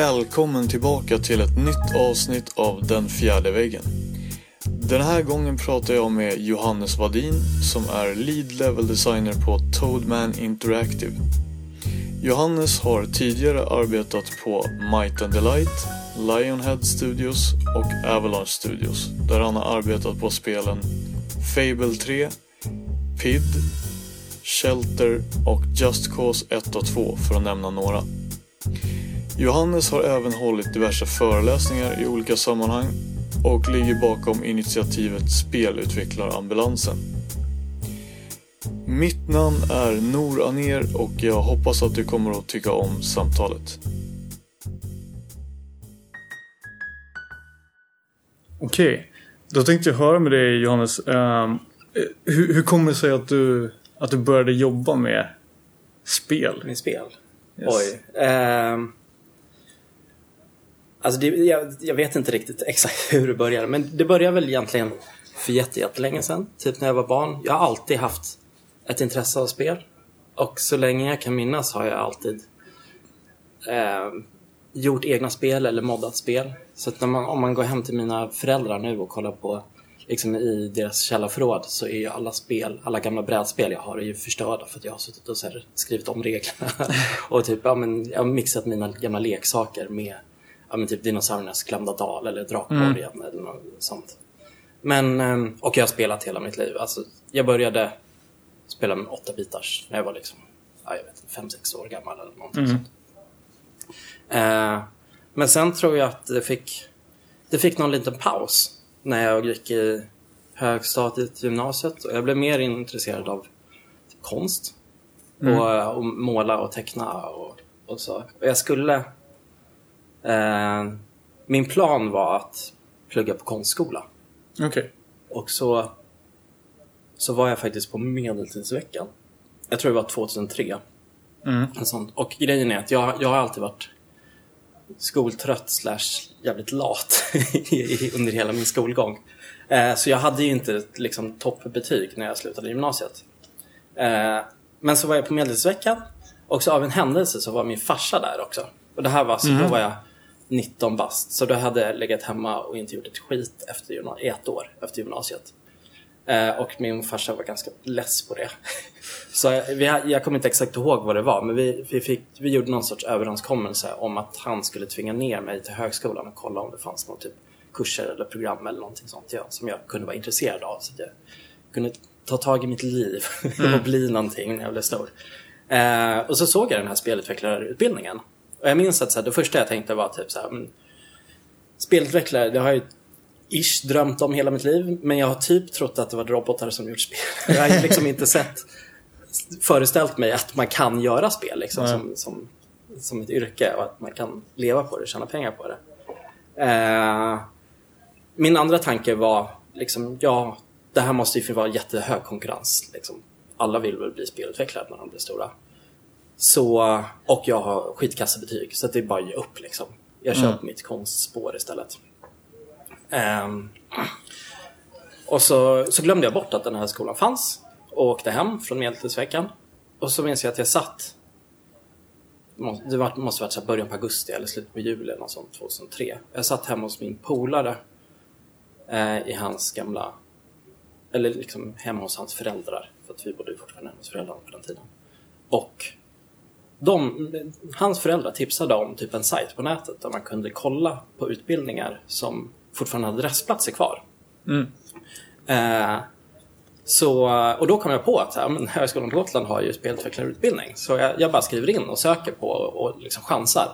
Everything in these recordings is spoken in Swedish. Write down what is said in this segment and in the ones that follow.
Välkommen tillbaka till ett nytt avsnitt av Den fjärde väggen. Den här gången pratar jag med Johannes Vadin som är Lead Level Designer på Toadman Interactive. Johannes har tidigare arbetat på Might and Delight, Lionhead Studios och Avalanche Studios där han har arbetat på spelen Fable 3, PID, Shelter och Just Cause 1 och 2 för att nämna några. Johannes har även hållit diverse föreläsningar i olika sammanhang och ligger bakom initiativet Spelutvecklarambulansen. Mitt namn är Nor Aner och jag hoppas att du kommer att tycka om samtalet. Okej, då tänkte jag höra med dig Johannes. Um, hur, hur kommer det sig att du, att du började jobba med spel? Med spel? Yes. Oj. Um... Alltså det, jag, jag, vet inte riktigt exakt hur det började men det började väl egentligen för jättelänge sedan. Typ när jag var barn. Jag har alltid haft ett intresse av spel. Och så länge jag kan minnas har jag alltid eh, gjort egna spel eller moddat spel. Så att man, om man går hem till mina föräldrar nu och kollar på liksom i deras källarförråd så är ju alla spel, alla gamla brädspel jag har är ju förstörda för att jag har suttit och här, skrivit om reglerna. och typ, ja, men, jag har mixat mina gamla leksaker med ja, men typ dinosauriernas glömda dal eller Drakborgen mm. eller något sånt. Men, ehm, och jag har spelat hela mitt liv. Alltså, jag började spela med åtta bitars när jag var liksom, ja, jag vet fem, sex år gammal eller någonting mm. sånt. Eh, men sen tror jag att det fick, det fick någon liten paus när jag gick i högstadiet, gymnasiet och jag blev mer intresserad av konst. Mm. Och, och, måla och teckna och, och så. Och jag skulle Eh, min plan var att plugga på konstskola. Okej. Okay. Och så, så var jag faktiskt på medeltidsveckan. Jag tror det var 2003. Mm. sånt. Och grejen är att jag, jag har alltid varit skoltrött slash jävligt lat under hela min skolgång. Eh, så jag hade ju inte liksom, toppbetyg när jag slutade gymnasiet. Eh, men så var jag på medeltidsveckan och så av en händelse så var min farsa där också. Och det här var, så mm. då var jag 19 bast. Så då hade jag legat hemma och inte gjort ett skit efter ett år efter gymnasiet. Eh, och min farsa var ganska less på det. så vi, jag kommer inte exakt ihåg vad det var, men vi, vi, fick, vi gjorde någon sorts överenskommelse om att han skulle tvinga ner mig till högskolan och kolla om det fanns någon typ kurser eller program eller någonting sånt ja, som jag kunde vara intresserad av. Så att jag kunde ta tag i mitt liv mm. och bli någonting när jag blev stor. Eh, och så såg jag den här spelutvecklarutbildningen och jag minns att så här, det första jag tänkte var typ så här, men, spelutvecklare, det har jag ju ish drömt om hela mitt liv. Men jag har typ trott att det var robotar som gjort spel. Jag har liksom inte sett, föreställt mig att man kan göra spel liksom, som, som, som ett yrke och att man kan leva på det, tjäna pengar på det. Eh, min andra tanke var liksom, ja, det här måste ju vara jättehög konkurrens. Liksom. Alla vill väl bli spelutvecklare när de blir stora. Så, och jag har skitkassebetyg så det är bara att ge upp liksom. Jag kör mm. mitt konstspår istället. Um, och så, så glömde jag bort att den här skolan fanns och åkte hem från medeltidsveckan. Och så minns jag att jag satt det måste varit så början på augusti eller slutet på juli eller något sånt, 2003. Jag satt hemma hos min polare eh, i hans gamla, eller liksom hemma hos hans föräldrar. För att vi bodde fortfarande hemma hos föräldrarna på den tiden. Och de, hans föräldrar tipsade om typ en sajt på nätet där man kunde kolla på utbildningar som fortfarande hade restplatser kvar. Mm. Eh, så, och då kom jag på att ja, men Högskolan på Gotland har ju spelutvecklarutbildning. Så jag, jag, bara skriver in och söker på och liksom chansar.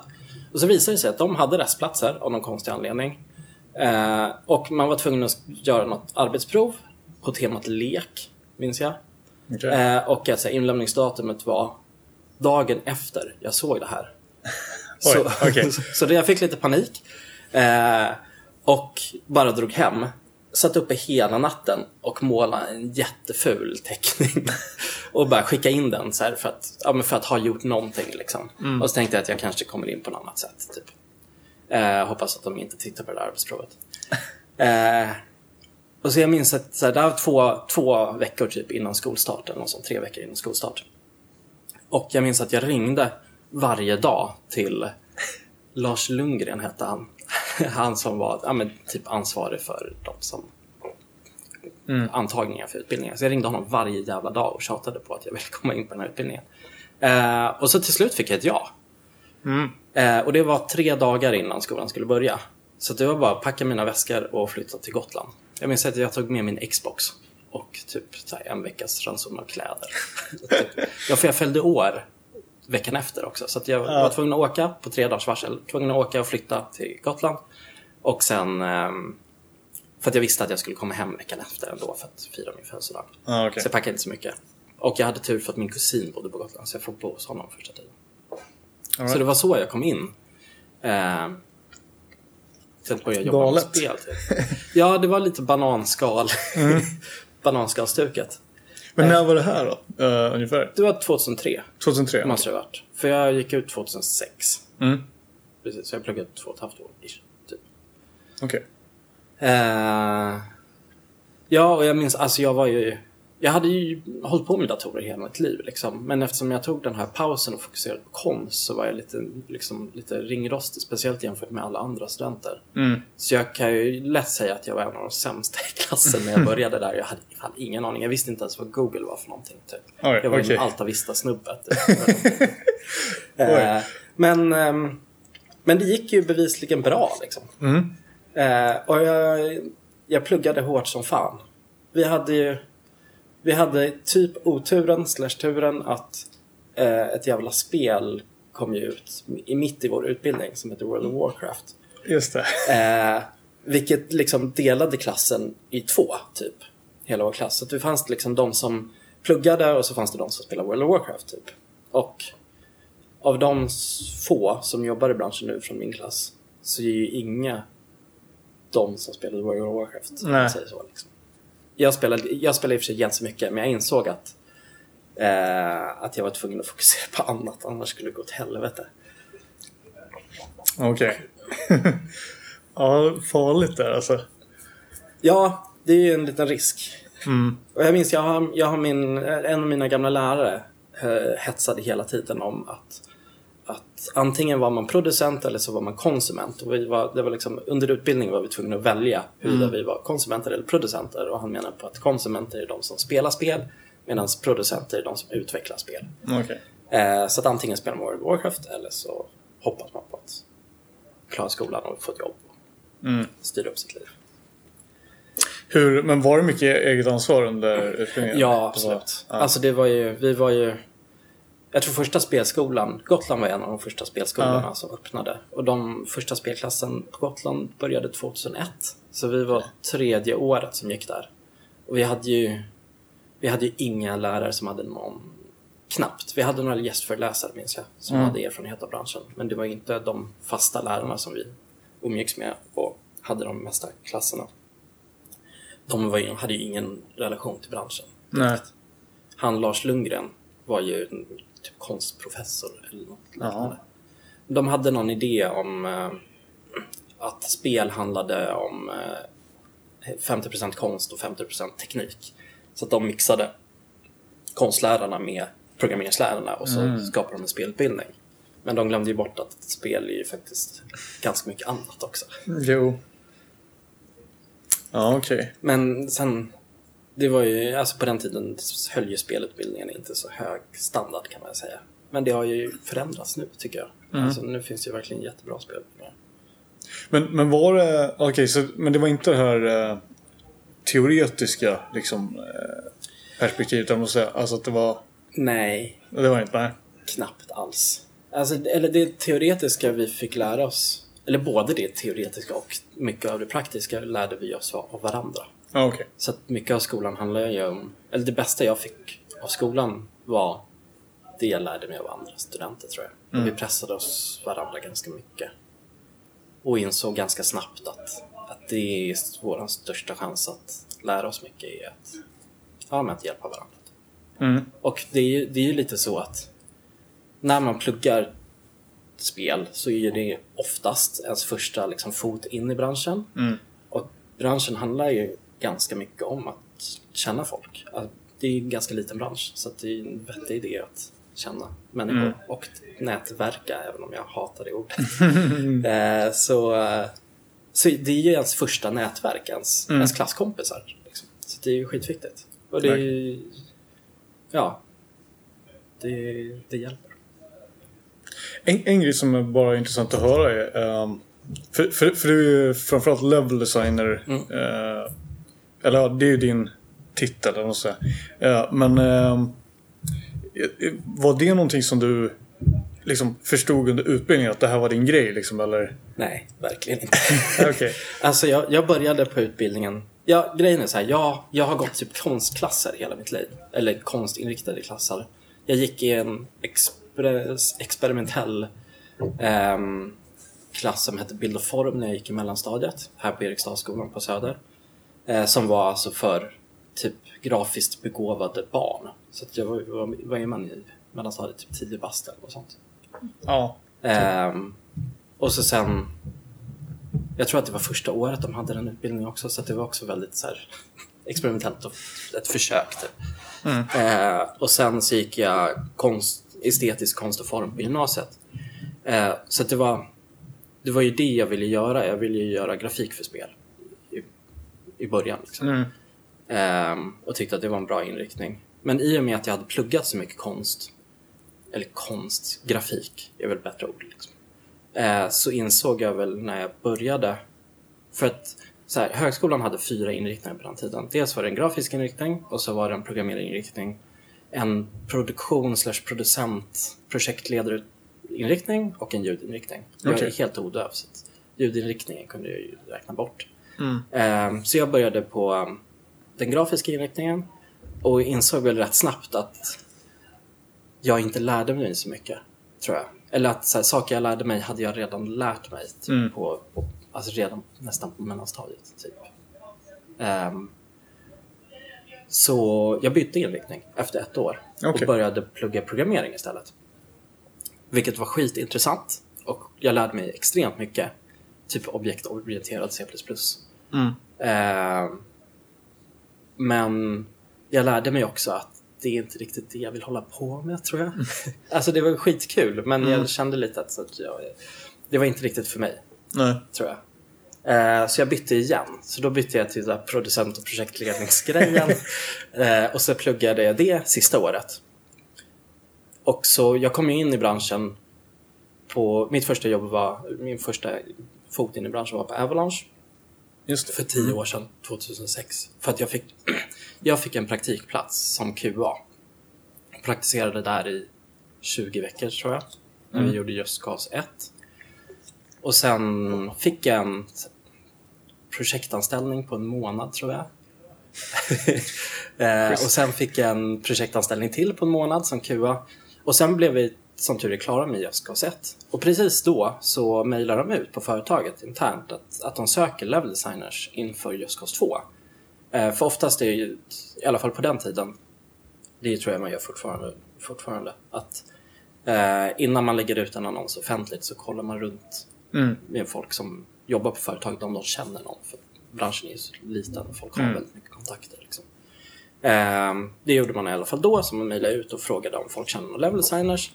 Och så visade det sig att de hade restplatser av någon konstig anledning. Eh, och man var tvungen att göra något arbetsprov på temat lek, minns jag. Okay. Eh, och att inlämningsdatumet var dagen efter jag såg det här. Oj, så, okay. så, jag fick lite panik. Eh, och bara drog hem. satt uppe hela natten och målade en jätteful teckning. och bara skicka in den så för, att, ja, för att ha gjort någonting. Liksom. Mm. Och så tänkte jag att jag kanske kommer in på något annat sätt. Typ. Eh, hoppas att de inte tittar på det där arbetsprovet. eh, och så jag minns att så här, det var två, två veckor typ innan skolstart, eller något sånt, tre veckor innan skolstart. Och jag minns att jag ringde varje dag till Lars Lundgren hette han. Han som var ja, men, typ ansvarig för de som mm. antagningar för utbildningen. Så jag ringde honom varje jävla dag och tjatade på att jag ville komma in på den här utbildningen. Eh, och så till slut fick jag ett ja. Mm. Eh, och det var tre dagar innan skolan skulle börja. Så det var bara att packa mina väskor och flytta till Gotland. Jag minns att jag tog med min Xbox och typ en veckas ranson av kläder. ja, för jag följde år veckan efter också. Så jag var tvungen att åka på tre dagars varsel. Tvungen att åka och flytta till Gotland. Och sen ehm, för att jag visste att jag skulle komma hem veckan efter ändå för att fira min födelsedag. Ah, okay. Så jag packade inte så mycket. Och jag hade tur för att min kusin bodde på Gotland så jag får bo hos honom första tiden. Right. Så det var så jag kom in. Eh, sen började jag jobba Galet. med spel. Typ. Ja, det var lite bananskal. Mm. Bananskalstuket. Men när var det här då? Uh, ungefär? Det var 2003. 2003? Måste det ha varit. För jag gick ut 2006. Mm. Precis, så jag pluggade två och ett halvt år. Typ. Okej. Okay. Uh, eh, ja, och jag minns, alltså jag var ju... Jag hade ju hållit på med datorer hela mitt liv. Liksom. Men eftersom jag tog den här pausen och fokuserade på konst så var jag lite, liksom, lite ringrostig. Speciellt jämfört med alla andra studenter. Mm. Så jag kan ju lätt säga att jag var en av de sämsta i klassen när jag började där. Jag hade fan ingen aning. Jag visste inte ens vad Google var för någonting. Typ. Oj, jag var okay. en Alta Vista-snubbe. Typ. uh, men, um, men det gick ju bevisligen bra. Liksom. Mm. Uh, och jag, jag pluggade hårt som fan. Vi hade ju vi hade typ oturen slash turen att eh, ett jävla spel kom ju ut i mitt i vår utbildning som heter World of Warcraft. Just det. Eh, vilket liksom delade klassen i två, typ. Hela vår klass. Så det fanns liksom de som pluggade och så fanns det de som spelade World of Warcraft, typ. Och av de få som jobbar i branschen nu från min klass så är ju inga de som spelade World of Warcraft. Nej. Säger så, liksom jag spelade, jag spelade i och för sig ganska mycket, men jag insåg att, eh, att jag var tvungen att fokusera på annat, annars skulle det gå åt helvete. Okej. Okay. ja, farligt där alltså. Ja, det är ju en liten risk. Mm. Och jag minns, jag har, jag har min, en av mina gamla lärare eh, hetsade hela tiden om att antingen var man producent eller så var man konsument. Och vi var, det var liksom, under utbildningen var vi tvungna att välja huruvida mm. vi var konsumenter eller producenter. Och han menar på att konsumenter är de som spelar spel medan producenter är de som utvecklar spel. Okay. Eh, så att antingen spelar man World of Warcraft eller så hoppas man på att klara skolan och få ett jobb och mm. styra upp sitt liv. Hur, men var det mycket eget ansvar under utbildningen? Ja, absolut. Ja. Alltså det var ju, vi var ju jag tror första spelskolan, Gotland var en av de första spelskolorna ja. som öppnade. Och de första spelklassen på Gotland började 2001. Så vi var tredje året som gick där. Och vi hade ju, vi hade ju inga lärare som hade någon, knappt. Vi hade några gästföreläsare minns jag, som mm. hade erfarenhet av branschen. Men det var inte de fasta lärarna som vi umgicks med och hade de mesta klasserna. De var ju, hade ju ingen relation till branschen. Nej. Han Lars Lundgren var ju typ konstprofessor eller något liknande. De hade någon idé om eh, att spel handlade om eh, 50% konst och 50% teknik. Så att de mixade konstlärarna med programmeringslärarna och så mm. skapade de en spelutbildning. Men de glömde ju bort att spel är ju faktiskt ganska mycket annat också. Jo. Ja, okej. Okay. Men sen det var ju, alltså på den tiden höll ju spelutbildningen inte så hög standard kan man säga. Men det har ju förändrats nu tycker jag. Mm. Alltså, nu finns det ju verkligen jättebra spelutbildningar. Men, men var det, okej, okay, så, men det var inte det här eh, teoretiska liksom, eh, perspektivet, jag måste säga. Alltså att det var... Nej. Det var inte, nej. Knappt alls. Alltså, eller det teoretiska vi fick lära oss, eller både det teoretiska och mycket av det praktiska lärde vi oss av varandra. Ah, okay. Så att mycket av skolan handlar ju om, eller det bästa jag fick av skolan var det jag lärde mig av andra studenter tror jag. Mm. Vi pressade oss varandra ganska mycket. Och insåg ganska snabbt att att det är vår största chans att lära oss mycket är att, ja, med att hjälpa varandra. Mm. Och det är, ju- det är lite så att när man pluggar spel så är det oftast ens första liksom, fot in i branschen. Mm. Och branschen handlar ju ganska mycket om att känna folk. Alltså, Det är en ganska liten bransch så det är en vettig idé att känna människor Mm. och nätverka, även om jag hatar det ordet. eh, så, eh, så det är ju ens första nätverk, ens, Mm. ens klasskompisar. Liksom. Så det är ju skitviktigt. Och det är ja, det, det hjälper. En, en grej som är bara intressant att höra är... ehm, för, för, för du är ju framförallt level designer. Mm. eh, eller ja, det är ju din titel, eller säger. Eh, men eh, var det någonting som du liksom förstod under utbildningen? Att det här var din grej liksom, eller? Nej, verkligen inte. Okej. Alltså jag, jag började på utbildningen. Ja, grejen är så här, jag, jag har gått typ konstklasser hela mitt liv. Eller konstinriktade klasser. Jag gick i en express, experimentell ehm, klass som hette Bild och form när jag gick i mellanstadiet. Här på Eriksdalsskolan på Söder. Eh, som var alltså för typ grafiskt begåvade barn. Så att jag var, var, var är man i mellanstadiet? Typ 10 bast eller något sånt. Ja. Ehm, och så sen, jag tror att det var första året de hade den utbildningen också, så det var också väldigt så här, experimentellt och ett försök. Typ. Eh, och sen så gick jag konst, estetisk konst och form på gymnasiet. Eh, så det var, det var ju det jag ville göra. Jag ville ju göra grafik för spel i början. Liksom. Mm. Ehm, och tyckte att det var en bra inriktning. Men i och med att jag hade pluggat så mycket konst, eller konst, grafik är väl bättre ord, liksom. eh, så insåg jag väl när jag började, för att så här, högskolan hade fyra inriktningar på den tiden. Dels var det en grafisk inriktning och så var det en programmeringinriktning, en produktion slash producent projektledarinriktning och en ljudinriktning. Jag Okej. är helt odöv så ljudinriktningen kunde jag ju räkna bort. Mm. Så jag började på um, den grafiska inriktningen och insåg väl rätt snabbt att jag inte lärde mig så mycket, tror jag. Eller att här, saker jag lärde mig hade jag redan lärt mig typ, Mm. på, på, alltså redan nästan på mellanstadiet. Typ. Ehm, så jag bytte inriktning efter ett år Okej. och började plugga programmering istället. Vilket var skitintressant och jag lärde mig extremt mycket. Typ objektorienterad C++. Mm. Eh, men jag lärde mig också att det är inte riktigt det jag vill hålla på med, tror jag. alltså det var skitkul, men jag kände lite att, så att jag, det var inte riktigt för mig, Nej. tror jag. Eh, så jag bytte igen. Så då bytte jag till producent och projektledningsgrejen. eh, och så pluggade jag det sista året. Och så jag kom ju in i branschen på, mitt första jobb var, min första fot in i branschen var på Avalanche. För tio år sedan, 2006. För att jag fick, jag fick en praktikplats som QA. Praktiserade där i 20 veckor tror jag. När vi gjorde just GAS 1. Och sen fick jag en projektanställning på en månad tror jag. eh, och sen fick jag en projektanställning till på en månad som QA. Och sen blev vi som tur är klara med just GAS 1. Och precis då så mejlar de ut på företaget internt att, att de söker level designers inför just GAS 2. Eh, för oftast är det ju, i alla fall på den tiden, det tror jag man gör fortfarande, fortfarande att eh, innan man lägger ut en annons offentligt så kollar man runt Mm. med folk som jobbar på företaget om de känner någon. För branschen är ju så liten och folk har Mm. väldigt mycket kontakter. Liksom. Ehm, det gjorde man i alla fall då, så man mejlade ut och frågade om folk känner någon level designers.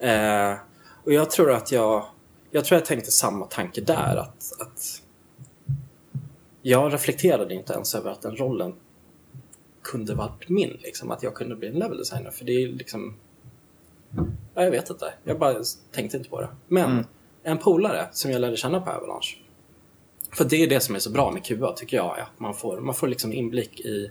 Ehm, och jag tror att jag, jag tror jag tänkte samma tanke där. Att, att jag reflekterade inte ens över att den rollen kunde varit min. Liksom, att jag kunde bli en level designer. För det är liksom... Ja, jag vet inte. Jag bara tänkte inte på det. Men Mm. en polare som jag lärde känna på Avalanche. För det är det som är så bra med QA tycker jag. Att man får, man får liksom inblick i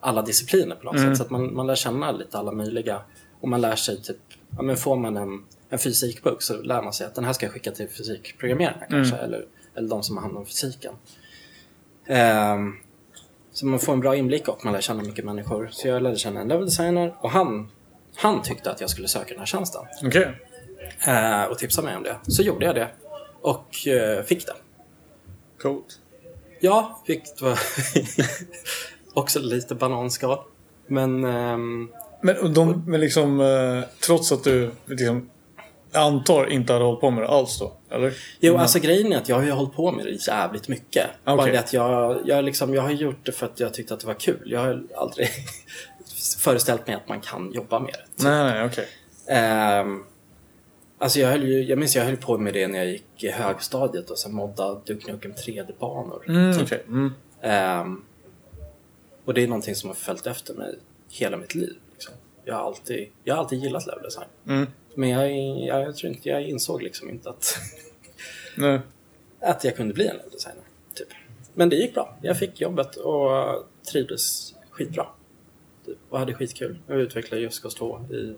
alla discipliner på något Mm. sätt. Så att man, man lär känna lite alla möjliga. Och man lär sig typ, ja men får man en, en fysikbok så lär man sig att den här ska jag skicka till fysikprogrammerarna kanske. Eller, eller de som har hand om fysiken. Ehm, så man får en bra inblick och man lär känna mycket människor. Så jag lärde känna en level designer och han, han tyckte att jag skulle söka den här tjänsten. Okej. Eh, och tipsade mig om det. Så gjorde jag det och eh, fick det. Coolt. Ja, vilket var också lite bananskal. Men... ehm, Men, de, men liksom, eh, trots att du liksom, antar inte hade hållit på med det alls då? Eller? Jo, alltså grejen är att jag har ju hållit på med det jävligt mycket. Bara Okej. det att jag, jag, liksom, jag har gjort det för att jag tyckte att det var kul. Jag har aldrig föreställt mig att man kan jobba med det. Nej, nej, okej. Ehm, alltså jag, höll ju, jag minns jag höll på med det när jag gick i högstadiet och sen modda Duke Nukem 3D-banor. Mm, okej. Mm. Ehm, och det är någonting som har följt efter mig hela mitt liv. Jag, har alltid, jag har alltid gillat level design. Mm. Men jag, jag, jag tror inte, jag insåg liksom inte att, att jag kunde bli en level designer. Typ. Men det gick bra. Jag fick jobbet och trivdes skitbra. Typ. Och hade skitkul. Jag utvecklade Just Cause 2 i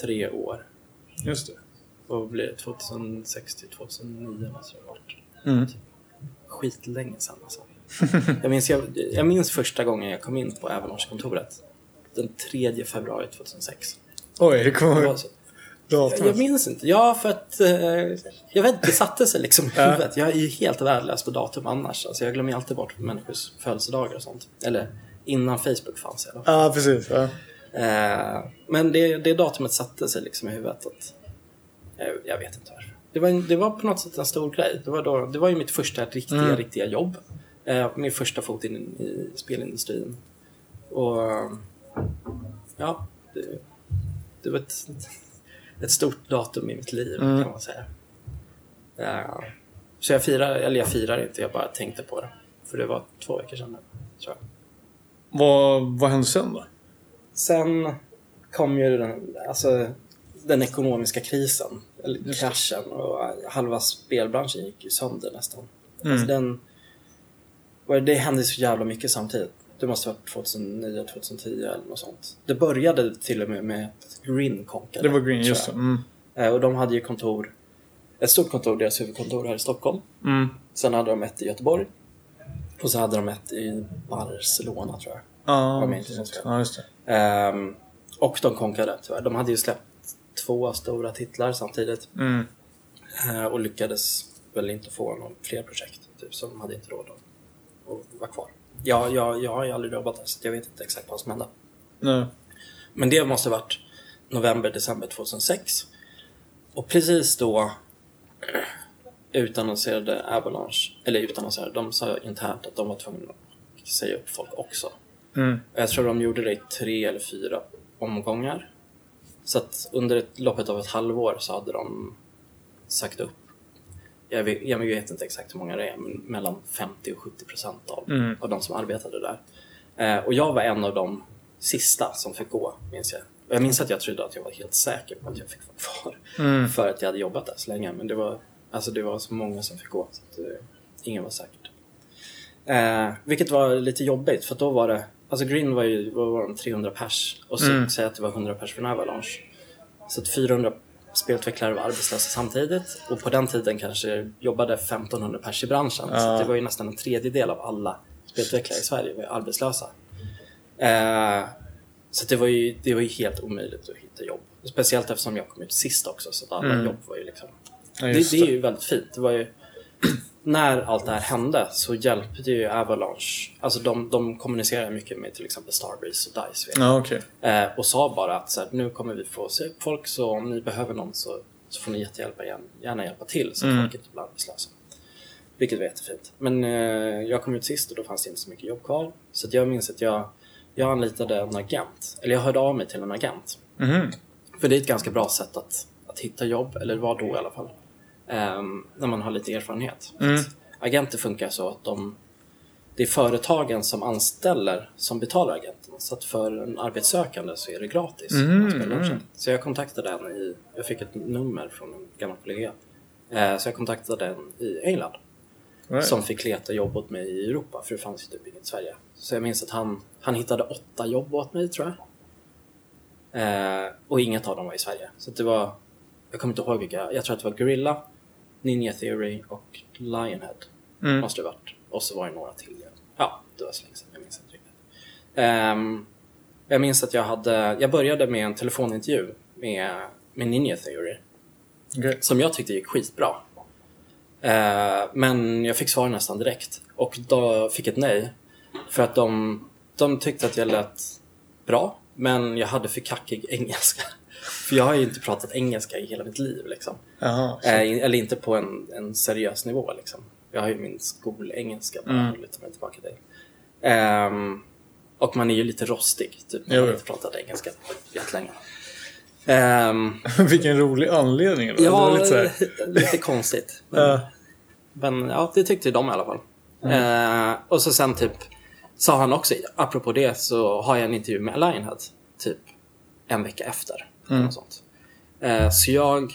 tre år. Just det. Och blev 2006 till 2009 måste det ha varit. Mm. Skitlänge sedan alltså. jag, minns, jag, jag minns första gången jag kom in på Avalanche-kontoret. Den 3 februari 2006. Oj, det kommer jag, jag minns inte. Ja, för att eh, jag vet inte, det satte sig liksom i huvudet. Jag är ju helt värdelös på datum annars. Alltså, jag glömmer ju alltid bort människors födelsedagar och sånt. Eller innan Facebook fanns i alla fall. Ja, precis. Ja. Eh, men det, det datumet satte sig liksom i huvudet. Att, jag, jag vet inte varför. Det var, en, det var på något sätt en stor grej. Det var, då, det var ju mitt första riktiga, Mm. riktiga jobb. Eh, min första fot in i spelindustrin. Och eh, ja, det, det var ett, ett stort datum i mitt liv Mm. kan man säga. Eh, så jag firar, eller jag firar inte, jag bara tänkte på det. För det var två veckor sedan jag. Vad, vad hände sen då? Sen kom ju den, alltså, den ekonomiska krisen, eller Just kraschen och halva spelbranschen gick ju sönder nästan. Mm. Alltså den, det hände så jävla mycket samtidigt. Det måste ha varit 2009, 2010 eller något sånt. Det började till och med med att Green konkade. Det var Green, just det. Mm. Eh, Och de hade ju kontor, ett stort kontor, deras huvudkontor här i Stockholm. Mm. Sen hade de ett i Göteborg. Och så hade de ett i Barcelona tror jag. Ja, Om jag inte precis. minns fel. ja, just det. Ehm, och de konkade tyvärr. De hade ju släppt två stora titlar samtidigt. Mm. eh, och lyckades väl inte få någon fler projekt. Typ, så de hade inte råd att vara kvar. Jag, jag, jag har ju aldrig jobbat där så jag vet inte exakt vad som hände. Nej. Men det måste ha varit november, december 2006. Och precis då utannonserade Avalanche, eller utannonserade, de sa internt att de var tvungna att säga upp folk också. Mm. Jag tror de gjorde det i tre eller fyra omgångar. Så att under ett, loppet av ett halvår så hade de sagt upp, jag vet, jag vet inte exakt hur många det är, men mellan 50 och 70 procent av, Mm. av de som arbetade där. Eh, och jag var en av de sista som fick gå, minns jag. Och jag minns att jag trodde att jag var helt säker på att jag fick vara kvar. Mm. För att jag hade jobbat där så länge. Men det var, alltså det var så många som fick gå. Så att, eh, ingen var säkert. Eh, vilket var lite jobbigt för då var det, alltså Green var ju var de, 300 pers och så Mm. säg att det var 100 pers från Avalanche. Så att 400 spelutvecklare var arbetslösa samtidigt och på den tiden kanske jobbade 1500 pers i branschen. Så Ja. att det var ju nästan en tredjedel av alla spelutvecklare i Sverige var ju arbetslösa. Eh, så det var, ju, det var ju helt omöjligt att hitta jobb. Speciellt eftersom jag kom ut sist också så alla Mm. jobb var ju liksom Ja, det, det är ju väldigt fint. Det var ju, när allt det här hände så hjälpte ju Avalanche. Alltså de, de kommunicerar mycket med till exempel Starbreeze och Dice. Ja, okej. Eh, och sa bara att så här, nu kommer vi få se folk så om ni behöver någon så, så får ni jättehjälpa igen, gärna hjälpa till så att Mm. folk inte blir arbetslösa. Vilket var jättefint. Men eh, jag kom ut sist och då fanns det inte så mycket jobb kvar. Så jag minns att jag, jag anlitade en agent. Eller jag hörde av mig till en agent. Mhm. För det är ett ganska bra sätt att, att hitta jobb, eller var då i alla fall. Ehm, när man har lite erfarenhet. Mm. Agenter funkar så att de, det är företagen som anställer som betalar agenten. Så att för en arbetssökande så är det gratis. Mm, att spela mm. Så jag kontaktade en i, jag fick ett nummer från en gammal kollega. Eh, så jag kontaktade en i England Right. som fick leta jobb åt mig i Europa för det fanns ju typ inget i Sverige. Så jag minns att han, han hittade åtta jobb åt mig tror jag. Eh, och inget av dem var i Sverige. Så det var, jag kommer inte ihåg vilka, jag tror att det var Gorilla, Ninja Theory och Lionhead. Mm. Måste det varit. Och så var det några till. Ja, det var så länge sedan, jag minns inte riktigt. Ehm, jag minns att jag hade, jag började med en telefonintervju med, med Ninja Theory Okej. som jag tyckte gick skitbra. Eh, men jag fick svar nästan direkt. Och då fick ett nej. För att de, de tyckte att jag lät bra, men jag hade för kackig engelska. För jag har ju inte pratat engelska i hela mitt liv. Liksom. Jaha, så- Eh, eller inte på en, en seriös nivå. Liksom. Jag har ju min skolengelska bara Mm. luta mig tillbaka till. Ehm, och man är ju lite rostig. Typ. Jo, har inte pratat engelska jättelänge. Um, Vilken rolig anledning. Då. ja, lite lite konstigt. Men, Ja. men ja, det tyckte de i alla fall. Eh, och så sen typ sa han också, apropå det så har jag en intervju med Lionhead typ en vecka efter. Mm. Sånt. Eh, så jag,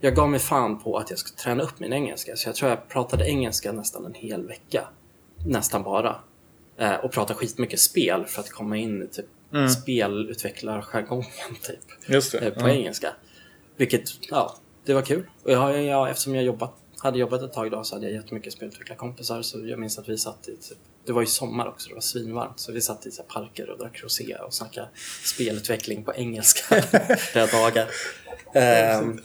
jag gav mig fan på att jag skulle träna upp min engelska. Så jag tror jag pratade engelska nästan en hel vecka. Nästan bara. Eh, och pratade skitmycket spel för att komma in i typ Mm. spelutvecklarjargongen typ eh, på Ja. engelska. Vilket, ja, det var kul. Och jag, jag, eftersom jag jobbat, hade jobbat ett tag då så hade jag jättemycket spelutvecklarkompisar. Så jag minns att vi satt i, typ, det var ju sommar också, det var svinvarmt. Så vi satt i så parker och drack rosé och snackade spelutveckling på engelska flera dagar. Ehm,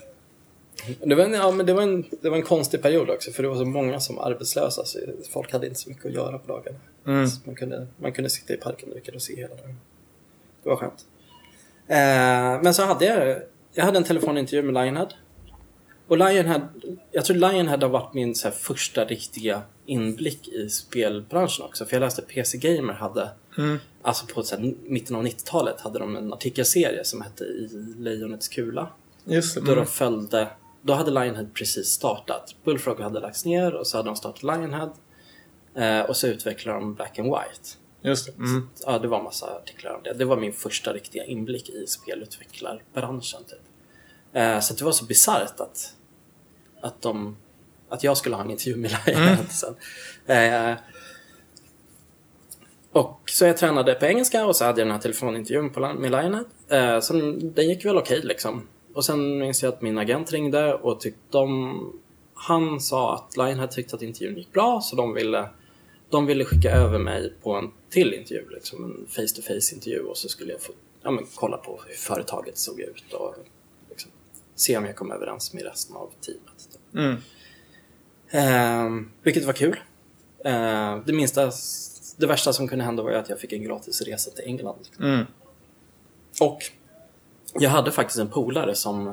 det, var en, ja, men det, var en, det var en konstig period också för det var så många som var arbetslösa så folk hade inte så mycket att göra på dagarna. Mm. Man, kunde, man kunde sitta i parken och dricka rosé hela dagen. Det var skönt. Eh, men så hade jag, jag hade en telefonintervju med Lionhead. Och Lionhead, jag tror Lionhead har varit min så första riktiga inblick i spelbranschen också. För jag läste PC Gamer hade, Mm. alltså på så här, mitten av 90-talet hade de en artikelserie som hette I Lejonets kula. Just det. Då Mm. de följde, då hade Lionhead precis startat. Bullfrog hade lagts ner och så hade de startat Lionhead. Eh, och så utvecklade de Black and White. Just det. Mm. Ja, det var massa artiklar om det. Det var min första riktiga inblick i spelutvecklarbranschen. Typ. Eh, så det var så bisarrt att, att, de, att jag skulle ha en intervju med Lionhead sen. Eh, och så jag tränade på engelska och så hade jag den här telefonintervjun på, med Lionhead. Eh, som, den gick väl okej liksom. Och sen minns jag att min agent ringde och tyckte de, han sa att Lionhead tyckte att intervjun gick bra så de ville de ville skicka över mig på en till intervju, liksom en face-to-face intervju och så skulle jag få ja, men, kolla på hur företaget såg ut och se om jag kom överens med resten av teamet. Mm. Ehm, vilket var kul. Ehm, det minsta, det värsta som kunde hända var att jag fick en gratis resa till England. Mm. Och jag hade faktiskt en polare som,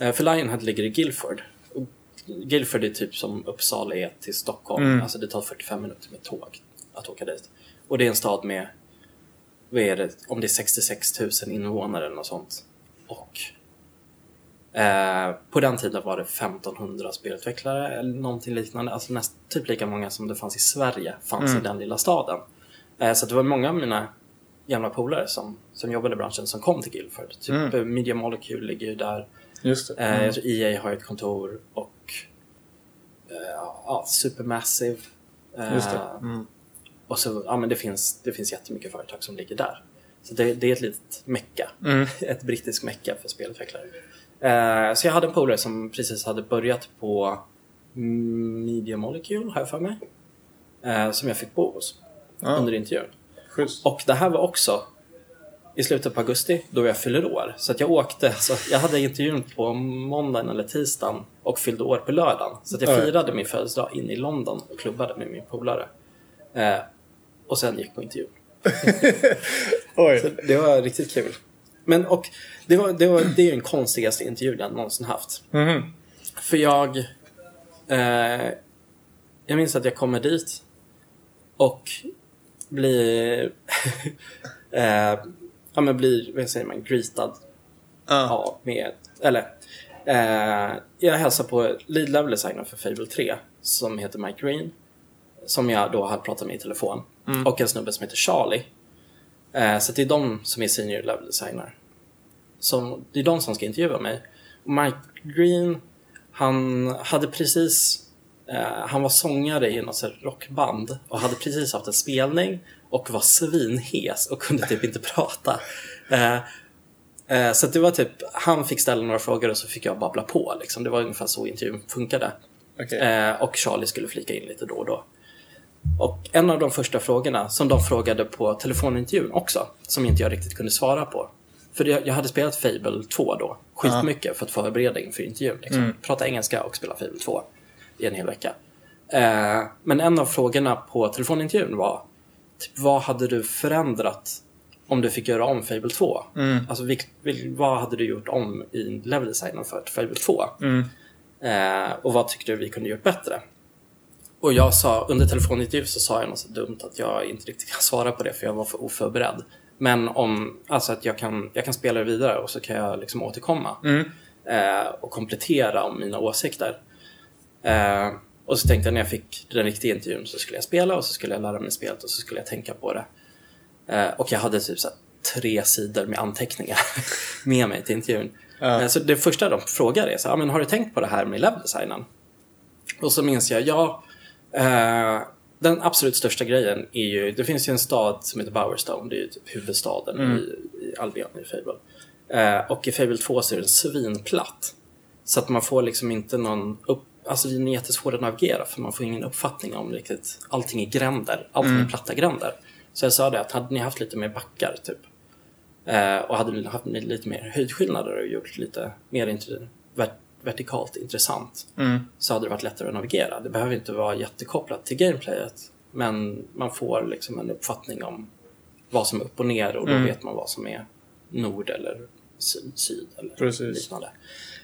eh, för Lionhead ligger i Guildford. Och Guildford är typ som Uppsala är till Stockholm. Mm. Alltså det tar 45 minuter med tåg att åka dit. Och det är en stad med, vad är det, om det är 66 000 invånare eller något sånt. Och eh, på den tiden var det 1500 spelutvecklare eller någonting liknande. Alltså näst, typ lika många som det fanns i Sverige fanns Mm. i den lilla staden. Eh, så det var många av mina gamla polare som, som jobbade i branschen som kom till Guildford. Typ Mm. mm. Media Molecule ligger ju där. Just. Eh, Mm. tror EA har ett kontor och eh, ja, Supermassive. Eh, Just. Mm. Och så, ja men det finns, det finns jättemycket företag som ligger där. Så det, det är ett litet mecka. Mm. Ett brittiskt mecka för spelutvecklare. Eh, så jag hade en polare som precis hade börjat på Media Molecule, har jag för mig. Eh, som jag fick bo hos Ja. under intervjun. Schysst. Och det här var också i slutet på augusti då jag fyller år. Så att jag åkte, så jag hade intervjun på måndagen eller tisdagen och fyllde år på lördagen. Så att jag Oj. firade min födelsedag in i London och klubbade med min polare. Eh, och sen gick på intervjun. Oj. Det var riktigt kul. Men och det, var, det, var, det är ju den konstigaste intervjun jag någonsin haft. Mhm. För jag... Eh, jag minns att jag kommer dit och blir... eh, ja, men blir, vad säger man, greetad Ja. ja, med... Eller... Eh, jag hälsar på lead level designer för Fable 3 som heter Mike Green. Som jag då har pratat med i telefon. Och en snubbe som heter Charlie. Eh, så det är de som är senior level designer. Som, det är de som ska intervjua mig. Mike Green, han hade precis... Eh, han var sångare i något rockband och hade precis haft en spelning och var svinhes och kunde typ inte prata. Eh, eh, så det var typ, han fick ställa några frågor och så fick jag babbla på. Liksom. Det var ungefär så intervjun funkade. Okej. Eh, och Charlie skulle flika in lite då och då. Och en av de första frågorna som de frågade på telefonintervjun också, som inte jag riktigt kunde svara på. För jag, jag hade spelat Fable 2 då, skitmycket för att förbereda inför intervjun. Liksom. Prata engelska och spela Fable 2. i en hel vecka. Eh, men en av frågorna på telefonintervjun var typ, vad hade du förändrat om du fick göra om Fable 2? Mm. Alltså vil, vil, vad hade du gjort om i level designen för Fable 2? Mm. Eh, och vad tyckte du vi kunde gjort bättre? Och jag sa, under telefonintervjun så sa jag något så dumt att jag inte riktigt kan svara på det för jag var för oförberedd. Men om, alltså att jag kan, jag kan spela det vidare och så kan jag liksom återkomma. Mm. Eh, och komplettera om mina åsikter. Eh, och så tänkte jag när jag fick den riktiga intervjun så skulle jag spela och så skulle jag lära mig spelet och så skulle jag tänka på det. Eh, och jag hade typ så tre sidor med anteckningar med mig till intervjun. Eh, så det första de frågar är så här, "Ja, men har du tänkt på det här med leveldesignen? Och så minns jag, ja, eh, den absolut största grejen är ju, det finns ju en stad som heter Bowerstone, det är ju typ huvudstaden i, i Albion i Fable. Eh, och i Fable 2 så är den svinplatt. Så att man får liksom inte någon upp, alltså den är jättesvår att navigera för man får ingen uppfattning om riktigt, allting är gränder, allting är platta gränder. Så jag sa det att hade ni haft lite mer backar typ eh, och hade ni haft lite mer höjdskillnader och gjort lite mer vertikalt intressant Mm. så hade det varit lättare att navigera. Det behöver inte vara jättekopplat till gameplayet men man får liksom en uppfattning om vad som är upp och ner och då Mm. vet man vad som är nord eller syd, syd eller Precis. liknande.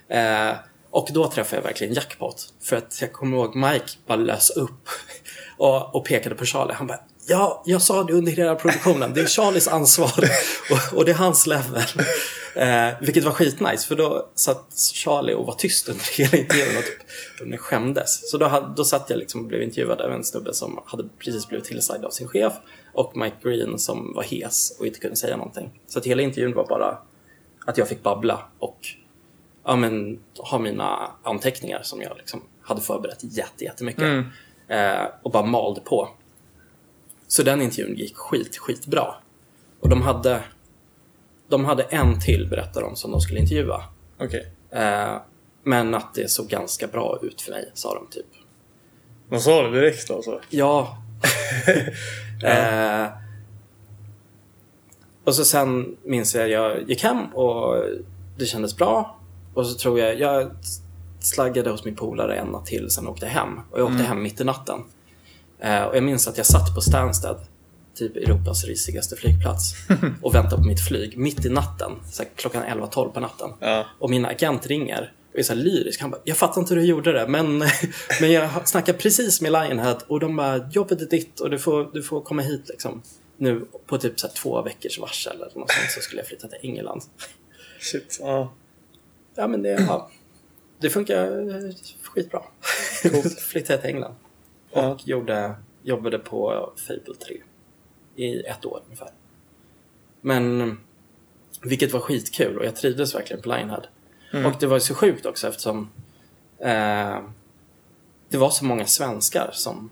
Eh, och då träffade jag verkligen jackpot. För att jag kommer ihåg Mike bara lös upp och, och pekade på Charlie. Han bara Ja, jag sa det under hela produktionen. Det är Charlies ansvar och, och det är hans level. Eh, vilket var skitnice för då satt Charlie och var tyst under hela intervjun och typ skämdes. Så då, hade, då satt jag liksom och blev intervjuad av en snubbe som hade precis blivit tillsagd av sin chef och Mike Green som var hes och inte kunde säga någonting. Så att hela intervjun var bara att jag fick babbla och ja, men, ha mina anteckningar som jag liksom hade förberett jätte, jättemycket. Mm. Eh, och bara malde på. Så den intervjun gick skit, skitbra. Och de hade, de hade en till berättar de som de skulle intervjua. Okej. Eh, men att det såg ganska bra ut för mig, sa de typ. De sa det direkt alltså? Ja. eh, och så sen minns jag jag gick hem och det kändes bra. Och så tror jag, jag slaggade hos min polare en natt till, sen åkte jag hem. Och jag åkte hem mitt i natten. Eh, och jag minns att jag satt på Stansted, typ Europas risigaste flygplats, och väntade på mitt flyg mitt i natten, så här, klockan 11-12 på natten. Ja. Och min agent ringer och är så här lyrisk. Han bara, jag fattar inte hur du gjorde det, men, men jag snackade precis med Lionhead och de bara, jobbet är ditt och du får, du får komma hit liksom. Nu på typ så här två veckors varsel eller något sånt så skulle jag flytta till England. Shit. Ja. Ja, men det, ja, det funkar eh, skitbra. Flyttade till England och Ja. gjorde, jobbade på Fable 3 i ett år ungefär. Men vilket var skitkul och jag trivdes verkligen på Lionhead. Och det var så sjukt också eftersom eh, det var så många svenskar som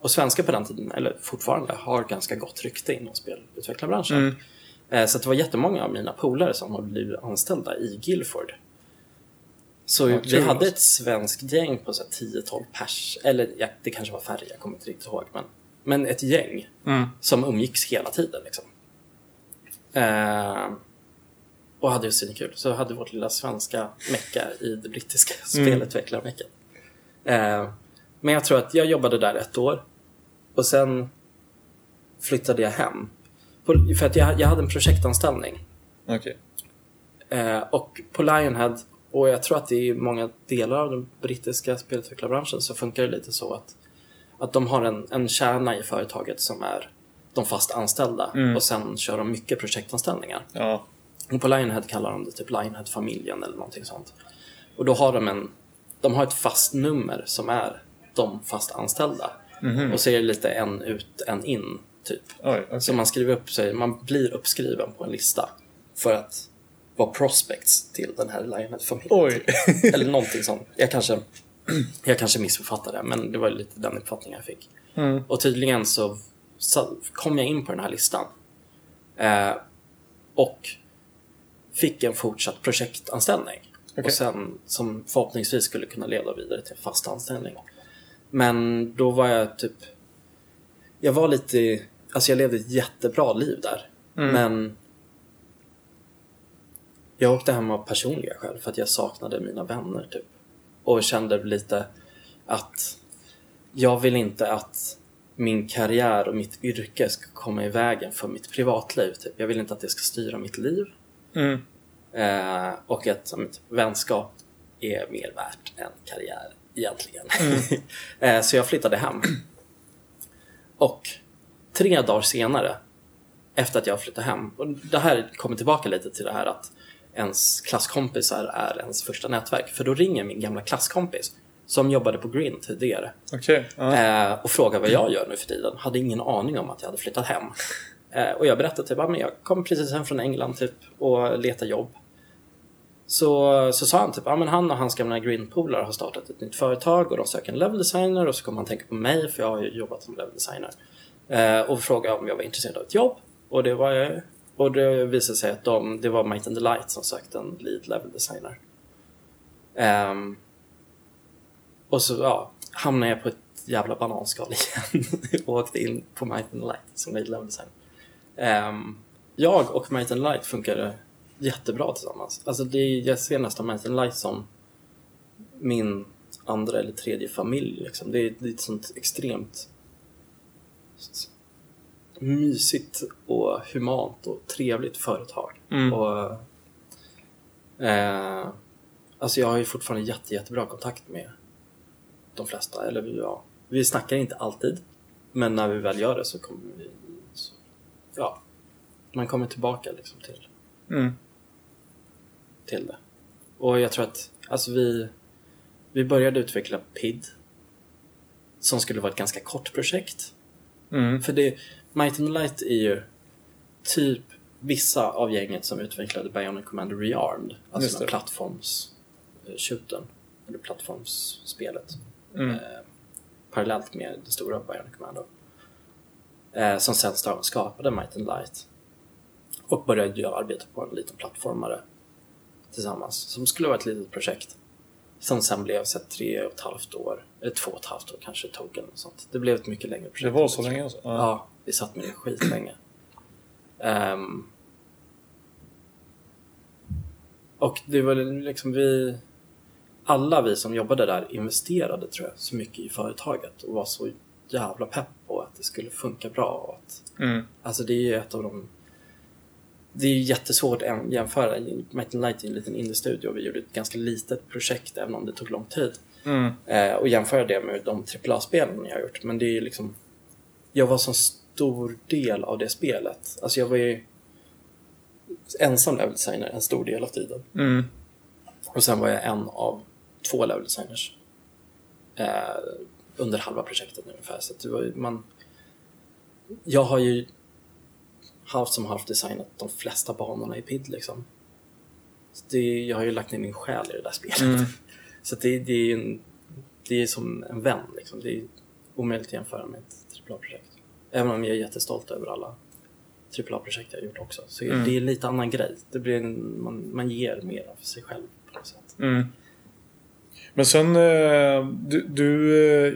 och svenskar på den tiden, eller fortfarande, har ganska gott rykte inom spelutvecklarbranschen. Mm. Eh, Så det var jättemånga av mina polare som har blivit anställda i Guildford. Så Ja, vi hade ett svenskt gäng på så här 10-12 pers. Eller ja, det kanske var färre, jag kommer inte riktigt ihåg. Men, men ett gäng Mm. som umgicks hela tiden. Liksom. Eh, och hade ju svinkul. Så hade vårt lilla svenska mecka i det brittiska spelutvecklarmeckat. Eh, men jag tror att jag jobbade där ett år. Och sen flyttade jag hem. På, för att jag, jag hade en projektanställning. Okej. Eh, och på Lionhead, och jag tror att det är i många delar av den brittiska spelutvecklarbranschen så funkar det lite så att, att de har en, en kärna i företaget som är de fast anställda Mm. och sen kör de mycket projektanställningar. Ja. Och på Lionhead kallar de det typ Lionhead-familjen eller någonting sånt. Och då har de en, de har ett fast nummer som är de fast anställda. Mhm. Och så är det lite en ut, en in, typ. Oj, okej. Så man skriver upp sig, man blir uppskriven på en lista för att vara prospects till den här Lionhead-familjen. Oj. Eller någonting sånt. Jag kanske, jag kanske missförfattade det, men det var lite den uppfattningen jag fick. Mm. Och tydligen så, kom jag in på den här listan. Eh, och fick en fortsatt projektanställning. Okej. Och sen som förhoppningsvis skulle kunna leda vidare till fast anställning. Men då var jag typ... Jag var lite... Alltså jag levde ett jättebra liv där. Mm. Men jag åkte hem av personliga skäl för att jag saknade mina vänner typ. Och kände lite att jag vill inte att min karriär och mitt yrke ska komma i vägen för mitt privatliv. Typ. Jag vill inte att det ska styra mitt liv. Mm. Eh, och att mitt vänskap är mer värt än karriär egentligen. eh, så jag flyttade hem. Och tre dagar senare, efter att jag flyttade hem, och det här kommer tillbaka lite till det här att ens klasskompisar är ens första nätverk. För då ringer min gamla klasskompis som jobbade på Green tidigare Okej. ja. eh, och frågar vad jag gör nu för tiden. Hade ingen aning om att jag hade flyttat hem. Eh, och jag berättade typ att jag kom precis hem från England typ, och letar jobb. Så, så sa han typ att han och hans gamla Green-polare har startat ett nytt företag och de söker en level designer och så kommer han tänka på mig för jag har ju jobbat som level designer. Eh, och frågade om jag var intresserad av ett jobb och det var jag. Och det visade sig att de, det var Might and the Light som sökte en lead level designer. Um, och så ja, hamnade jag på ett jävla bananskal igen och åkte in på Might and the Light som lead level designer. Um, jag och Might and the Light funkade jättebra tillsammans. Alltså det, jag ser nästan Might and the Light som min andra eller tredje familj. Liksom. Det, är, det är ett sånt extremt mysigt och humant och trevligt företag. Mm. Och, eh, alltså jag har ju fortfarande jätte, jättebra kontakt med de flesta. Eller vi, ja, vi snackar inte alltid, men när vi väl gör det så kommer vi... Så, ja, man kommer tillbaka liksom till, Mm. till det. Och jag tror att alltså vi, vi började utveckla PID som skulle vara ett ganska kort projekt. Mm. För det, Might and Light är ju typ vissa av gänget som utvecklade Bionic Commander Rearmed. Alltså det. den plattforms shooten eller plattformsspelet. Mm. Eh, parallellt med det stora Bionic Commando. Eh, som sen skapade Might and Light. Och började göra arbete på en liten plattformare tillsammans. Som skulle vara ett litet projekt. Som sen blev så tre och ett halvt år, eller två och ett halvt år kanske eller något sånt. Det blev ett mycket längre projekt. Det var så länge alltså? Ja, vi satt med det skitlänge. Ehm, och det var liksom vi... Alla vi som jobbade där investerade tror jag så mycket i företaget och var så jävla pepp på att det skulle funka bra. Och att, Mm. alltså det är ju ett av de... Det är ju jättesvårt att jämföra. And Light är en liten indie-studio och vi gjorde ett ganska litet projekt även om det tog lång tid. Mm. Eh, och jämföra det med de AAA-spelen jag har gjort. Men det är ju liksom... Jag var så stor del av det spelet. Alltså jag var ju ensam level designer en stor del av tiden. Mm. Och sen var jag en av två level designers. Eh, under halva projektet ungefär. Så det var man... Jag har ju halvt som halvt designat de flesta banorna i PID liksom. Så det, jag har ju lagt ner min själ i det där spelet. Mm. Så det, det är en, det är som en vän liksom. Det är omöjligt att jämföra med ett AAA-projekt. Även om jag är jättestolt över alla AAA-projekt jag har gjort också. Så Mm. det är lite annan grej. Det blir en, man, man ger mer av sig själv på något sätt. Mm. Men sen, eh, du, du eh,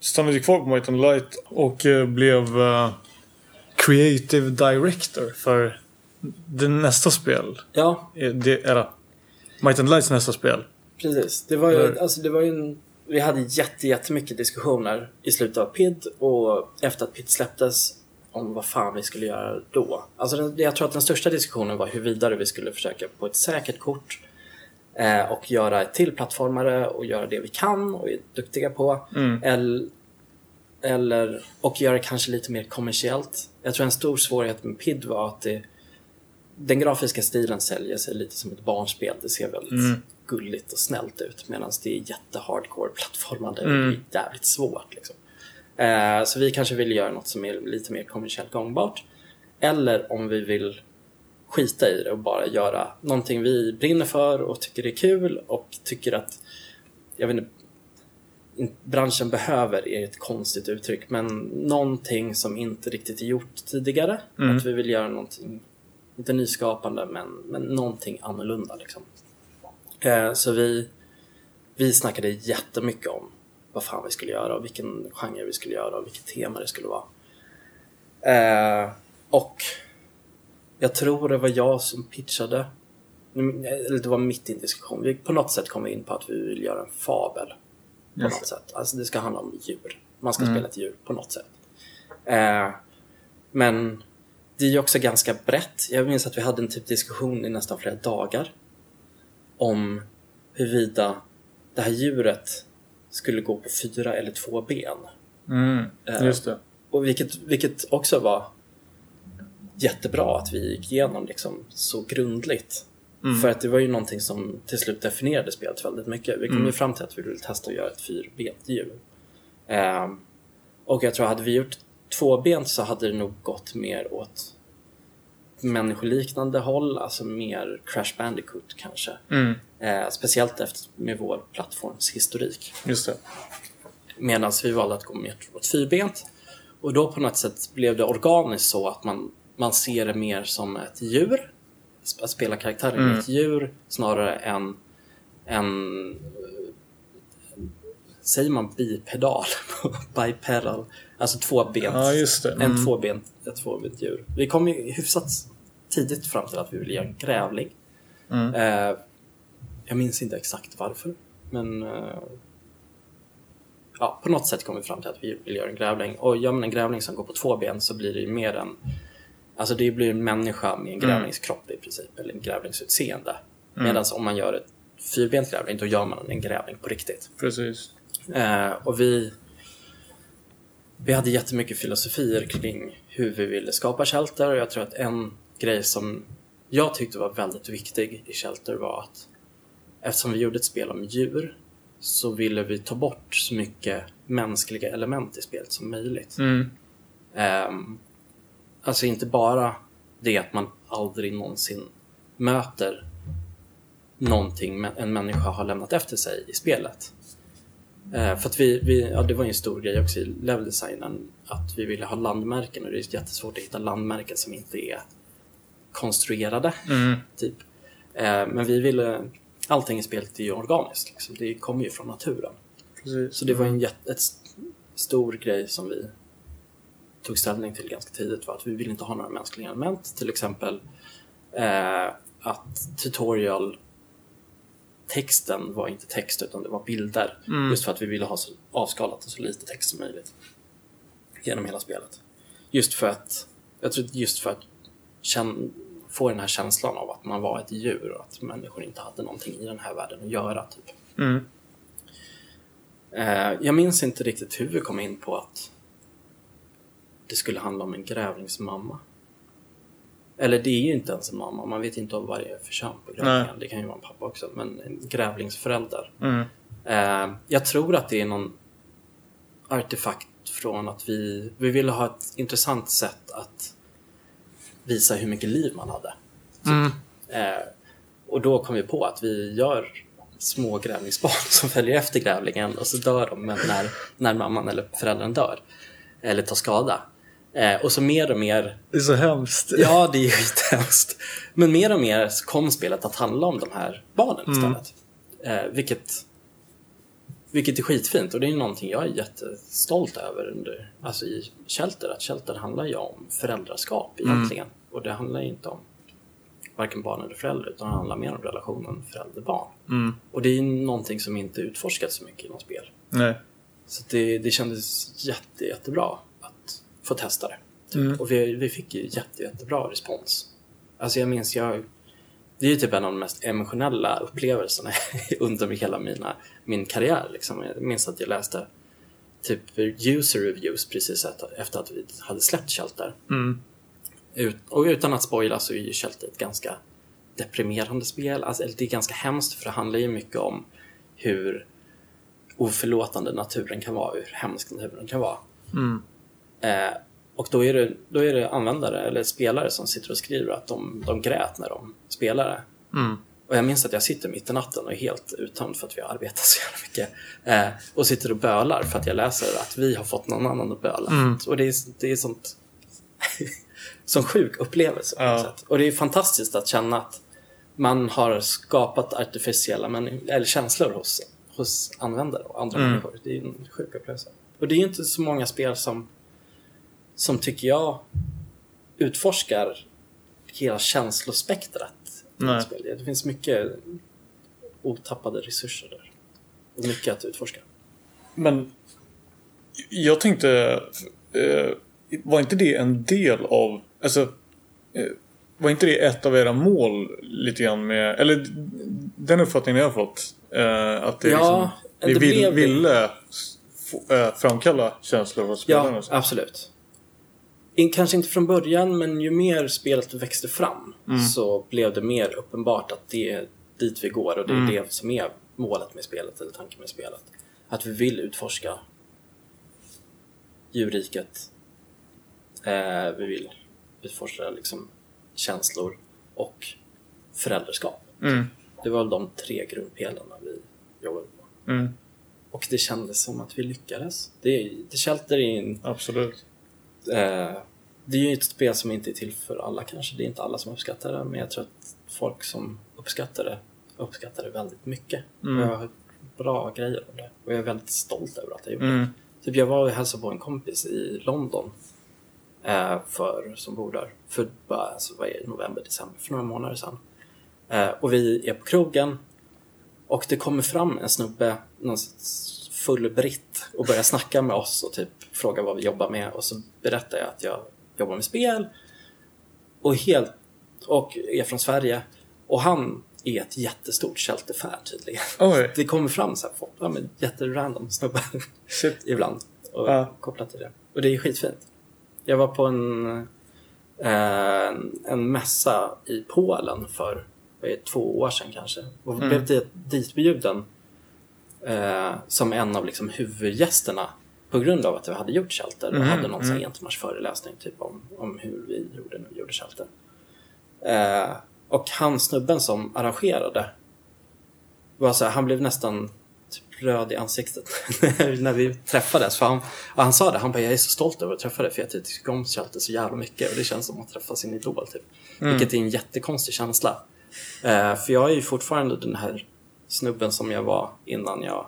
stannade ju kvar på Might and Light och eh, blev Creative Director för det nästa spel. Ja, Det, eller Might and Lights nästa spel. precis. Det var ju, alltså det var ju en, vi hade jätte, jättemycket diskussioner i slutet av PID och efter att PID släpptes om vad fan vi skulle göra då. Alltså den, jag tror att den största diskussionen var hur vidare vi skulle försöka på ett säkert kort eh, och göra ett till plattformare och göra det vi kan och är duktiga på. Mm. Eller, eller, och göra det kanske lite mer kommersiellt. Jag tror en stor svårighet med PID var att det, den grafiska stilen säljer sig lite som ett barnspel. Det ser väldigt Mm. Gulligt och snällt ut medan det är jättehardcore plattformande Mm. och det är jävligt svårt. Liksom. Eh, så vi kanske vill göra något som är lite mer kommersiellt gångbart. Eller om vi vill skita i det och bara göra någonting vi brinner för och tycker är kul och tycker att jag vet inte, in- branschen behöver är ett konstigt uttryck men någonting som inte riktigt är gjort tidigare. Mm. Att vi vill göra någonting, inte nyskapande men, men någonting annorlunda liksom. Eh, så vi, vi snackade jättemycket om vad fan vi skulle göra och vilken genre vi skulle göra och vilket tema det skulle vara. Eh, och jag tror det var jag som pitchade, eller det var mitt i en diskussion. Vi på något sätt kom in på att vi vill göra en fabel. på något sätt. Alltså det ska handla om djur. Man ska mm. spela ett djur på något sätt. Eh, men det är ju också ganska brett. Jag minns att vi hade en typ diskussion i nästan flera dagar om huruvida det här djuret skulle gå på fyra eller två ben. Mm, just det. Och vilket, vilket också var jättebra att vi gick igenom liksom så grundligt. Mm. För att det var ju någonting som till slut definierade spelet väldigt mycket. Vi kom mm. ju fram till att vi ville testa att göra ett fyrbent djur. Um, och jag tror hade vi gjort tvåbent så hade det nog gått mer åt människoliknande håll, alltså mer Crash Bandicoot kanske. Mm. Eh, speciellt efter med vår plattformshistorik. Just det. Medan vi valde att gå mer åt fyrbent. Och då på något sätt blev det organiskt så att man, man ser det mer som ett djur. Att spela karaktären mm. ett djur snarare än en Säger man bipedal? Bipedal? Alltså tvåbent. Ja. Mm. En tvåbent, ett tvåbent djur. Vi kom ju hyfsat tidigt fram till att vi ville göra en grävling. Mm. Eh, jag minns inte exakt varför, men eh, ja, på något sätt kom vi fram till att vi vill göra en grävling. Och gör man en grävling som går på två ben så blir det ju mer en Alltså det blir en människa med en mm. grävlingskropp i princip, eller en grävlingsutseende. Mm. Medan om man gör ett fyrbent grävling, då gör man en grävling på riktigt. Precis. Eh, och vi, vi hade jättemycket filosofier kring hur vi ville skapa Shelter och jag tror att en grej som jag tyckte var väldigt viktig i Shelter var att eftersom vi gjorde ett spel om djur så ville vi ta bort så mycket mänskliga element i spelet som möjligt. Mm. Um, alltså inte bara det att man aldrig någonsin möter någonting en människa har lämnat efter sig i spelet. Uh, för att vi, vi, ja, det var ju en stor grej också i leveldesignen att vi ville ha landmärken och det är jättesvårt att hitta landmärken som inte är konstruerade. Mm. Typ. Uh, men vi ville allting i spelet är ju organiskt. Liksom. Det kommer ju från naturen. Precis. Så det var en jätte, ett stor grej som vi tog ställning till ganska tidigt var att vi vill inte ha några mänskliga element. Till exempel eh, att tutorial texten var inte text utan det var bilder. Mm. Just för att vi ville ha så avskalat och så lite text som möjligt. Genom hela spelet. Just för att, jag tror just för att känn, få den här känslan av att man var ett djur och att människor inte hade någonting i den här världen att göra. Typ. Mm. Eh, jag minns inte riktigt hur vi kom in på att det skulle handla om en grävlingsmamma. Eller det är ju inte ens en mamma, man vet inte vad det är för kön på grävlingen. Det kan ju vara en pappa också, men en grävlingsförälder. Mm. Eh, jag tror att det är någon artefakt från att vi, vi ville ha ett intressant sätt att visa hur mycket liv man hade. Mm. Eh, och då kom vi på att vi gör små grävlingsbarn som följer efter grävlingen och så dör de när, när mamman eller föräldern dör. Eller tar skada. Eh, och så mer och mer... Det är så hemskt. Ja, det är skithemskt. Men mer och mer kom spelet att handla om de här barnen mm. istället. Mm. Eh, vilket, vilket är skitfint och det är någonting jag är jättestolt över under, alltså i Shelter. Att Shelter handlar ju om föräldraskap mm. egentligen. Mm. Och det handlar inte om varken barn eller förälder utan det handlar mer om relationen förälder-barn. Mm. Och det är någonting som inte utforskas så mycket i något spel. Nej. Så det, det kändes jätte, jättebra att få testa det. Typ. Mm. Och vi, vi fick ju jätte, jättebra respons. Alltså jag minns, jag, det är ju typ en av de mest emotionella upplevelserna under hela mina, min karriär. Liksom. Jag minns att jag läste typ user reviews precis efter att vi hade släppt Shelter. Mm. Ut, och utan att spoila så är ju Shelter ett ganska deprimerande spel. Alltså, det är ganska hemskt för det handlar ju mycket om hur oförlåtande naturen kan vara, hur hemsk naturen kan vara. Mm. Eh, och då är, det, då är det användare eller spelare som sitter och skriver att de, de grät när de spelade. Mm. Och jag minns att jag sitter mitt i natten och är helt uttömd för att vi har arbetat så jävla mycket. Eh, och sitter och bölar för att jag läser att vi har fått någon annan att böla. Mm. Och det är, det är sånt sån sjuk upplevelse. Ja. Och det är fantastiskt att känna att man har skapat artificiella eller känslor hos, hos användare och andra Mm. människor. Det är en sjuk upplevelse. Och det är inte så många spel som, som tycker jag utforskar hela känslospektrat. i Nej. Det finns mycket otappade resurser där. Och mycket att utforska. men jag tänkte, eh, var inte det en del av, alltså, eh, var inte det ett av era mål lite grann med, eller den uppfattningen jag har fått, eh, att det Ja, liksom, ni det vill, ville framkalla känslor hos spelarna? Ja, absolut. In, kanske inte från början, men ju mer spelet växte fram så blev det mer uppenbart att det är dit vi går och det är det som är målet med spelet, eller tanken med spelet. Att vi vill utforska djurriket. Eh, vi vill utforska liksom, känslor och föräldraskap. Mm. Det var de tre grundpelarna vi jobbade på. Mm. Och det kändes som att vi lyckades. Det, det är en Absolut. Eh, det är ju ett spel som inte är till för alla kanske. Det är inte alla som uppskattar det, men jag tror att folk som uppskattar det uppskattar det väldigt mycket. Mm. Och jag har hört bra grejer om det. Och jag är väldigt stolt över att jag gjorde Mm. det. Typ jag var och hälsade på en kompis i London eh, för, som bor där för bara, alltså, vad är det, november, december, för några månader sedan. Eh, och vi är på krogen och det kommer fram en snubbe, någon full britt och börjar snacka med oss och typ fråga vad vi jobbar med och så berättar jag att jag jobbar med spel och, helt, och är från Sverige och han är ett jättestort Shelter-fan tydligen. Oj. Det kommer fram så här folk, ja, men jätterandom snubbar ibland och Ja. kopplat till det. Och det är skitfint. Jag var på en, eh, en mässa i Polen för två år sedan kanske och Mm. blev dit, ditbjuden eh, som en av liksom huvudgästerna på grund av att jag hade gjort Shelter och Mm, hade någon mm. mm. entimmars föreläsning typ om, om hur vi gjorde vi gjorde Shelter. Eh, och han snubben som arrangerade var så här, han blev nästan typ röd i ansiktet när vi träffades. För han, han sa det, han bara jag är så stolt över att träffa dig för jag tycker om Shelter så jävla mycket och det känns som att träffa sin idol. Typ. Vilket är en jättekonstig känsla. Eh, för jag är ju fortfarande den här snubben som jag var innan jag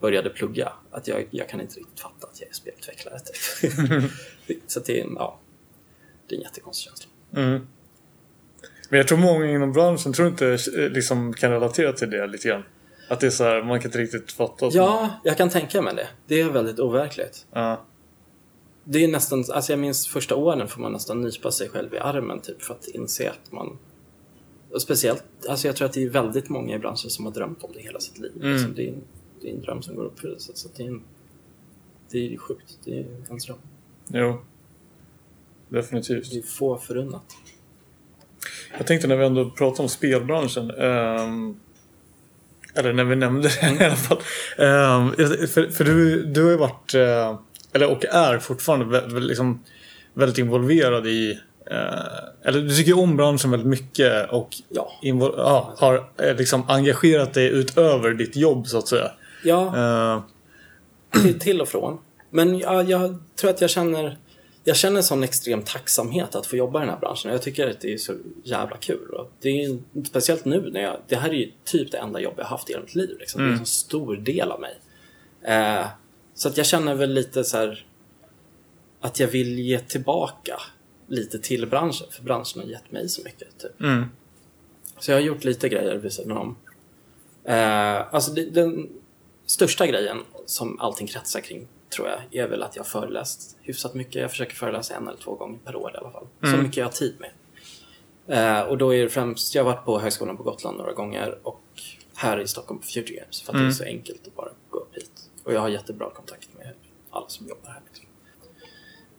började plugga. Att jag, jag kan inte riktigt fatta att jag är spelutvecklare. Typ. så det är, en- ja, det är en jättekonstig känsla. Mm. Men jag tror många inom branschen tror inte eh, liksom kan relatera till det lite grann. Att det är så här, man kan inte riktigt fatta. Ja, jag kan tänka mig det. Det är väldigt overkligt. Ja. Det är nästan, alltså jag minns första åren får man nästan nypa sig själv i armen typ för att inse att man och speciellt, alltså jag tror att det är väldigt många i branschen som har drömt om det hela sitt liv. Mm. Liksom, det, är en, det är en dröm som går i uppfyllelse. Så det är en, det är ju sjukt. Det är ens dröm. Jo. Definitivt. Det är få förunnat. Jag tänkte när vi ändå pratar om spelbranschen. ehm, eller när vi nämnde det i alla fall. Ehm, för för du, du har ju varit, eh, eller och är fortfarande liksom väldigt involverad i eh, eller du tycker om branschen väldigt mycket och Ja. ja, har eh, liksom engagerat dig utöver ditt jobb så att säga. Ja, Eh, till, till och från. Men jag, jag tror att jag känner jag känner en sån extrem tacksamhet att få jobba i den här branschen. Jag tycker att det är så jävla kul. Och det är ju, speciellt nu när jag, det här är ju typ det enda jobb jag haft i hela mitt liv. Liksom. Det är en så stor del av mig. Eh, så att jag känner väl lite så här att jag vill ge tillbaka lite till branschen. För branschen har gett mig så mycket. Typ. mm, Så jag har gjort lite grejer vid sidan om. Eh, alltså det, den största grejen som allting kretsar kring tror jag är väl att jag har föreläst hyfsat mycket. Jag försöker föreläsa en eller två gånger per år i alla fall. Så mycket jag har tid med. Eh, och då är det främst, jag har varit på Högskolan på Gotland några gånger och här i Stockholm på Future Games för att det är så enkelt att bara gå upp hit. Och jag har jättebra kontakt med alla som jobbar här. Liksom.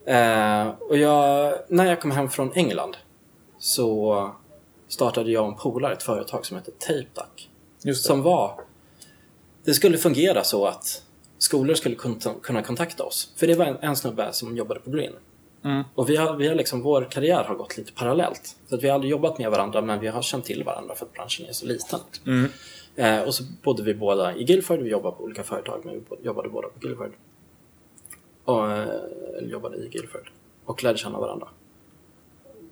Eh, och jag, när jag kom hem från England så startade jag och en polare ett företag som heter TapeDuck. Som var... Det skulle fungera så att skolor skulle kun- kunna kontakta oss. För det var en, en snubbe som jobbade på Green. Mm. Och vi har, vi har liksom, vår karriär har gått lite parallellt. Så att vi har aldrig jobbat med varandra men vi har känt till varandra för att branschen är så liten. Mm. Eh, och så bodde vi båda i Guildford, vi jobbade på olika företag men vi jobbade båda på Guildford. Och, eh, eller jobbade i Guildford. Och lärde känna varandra.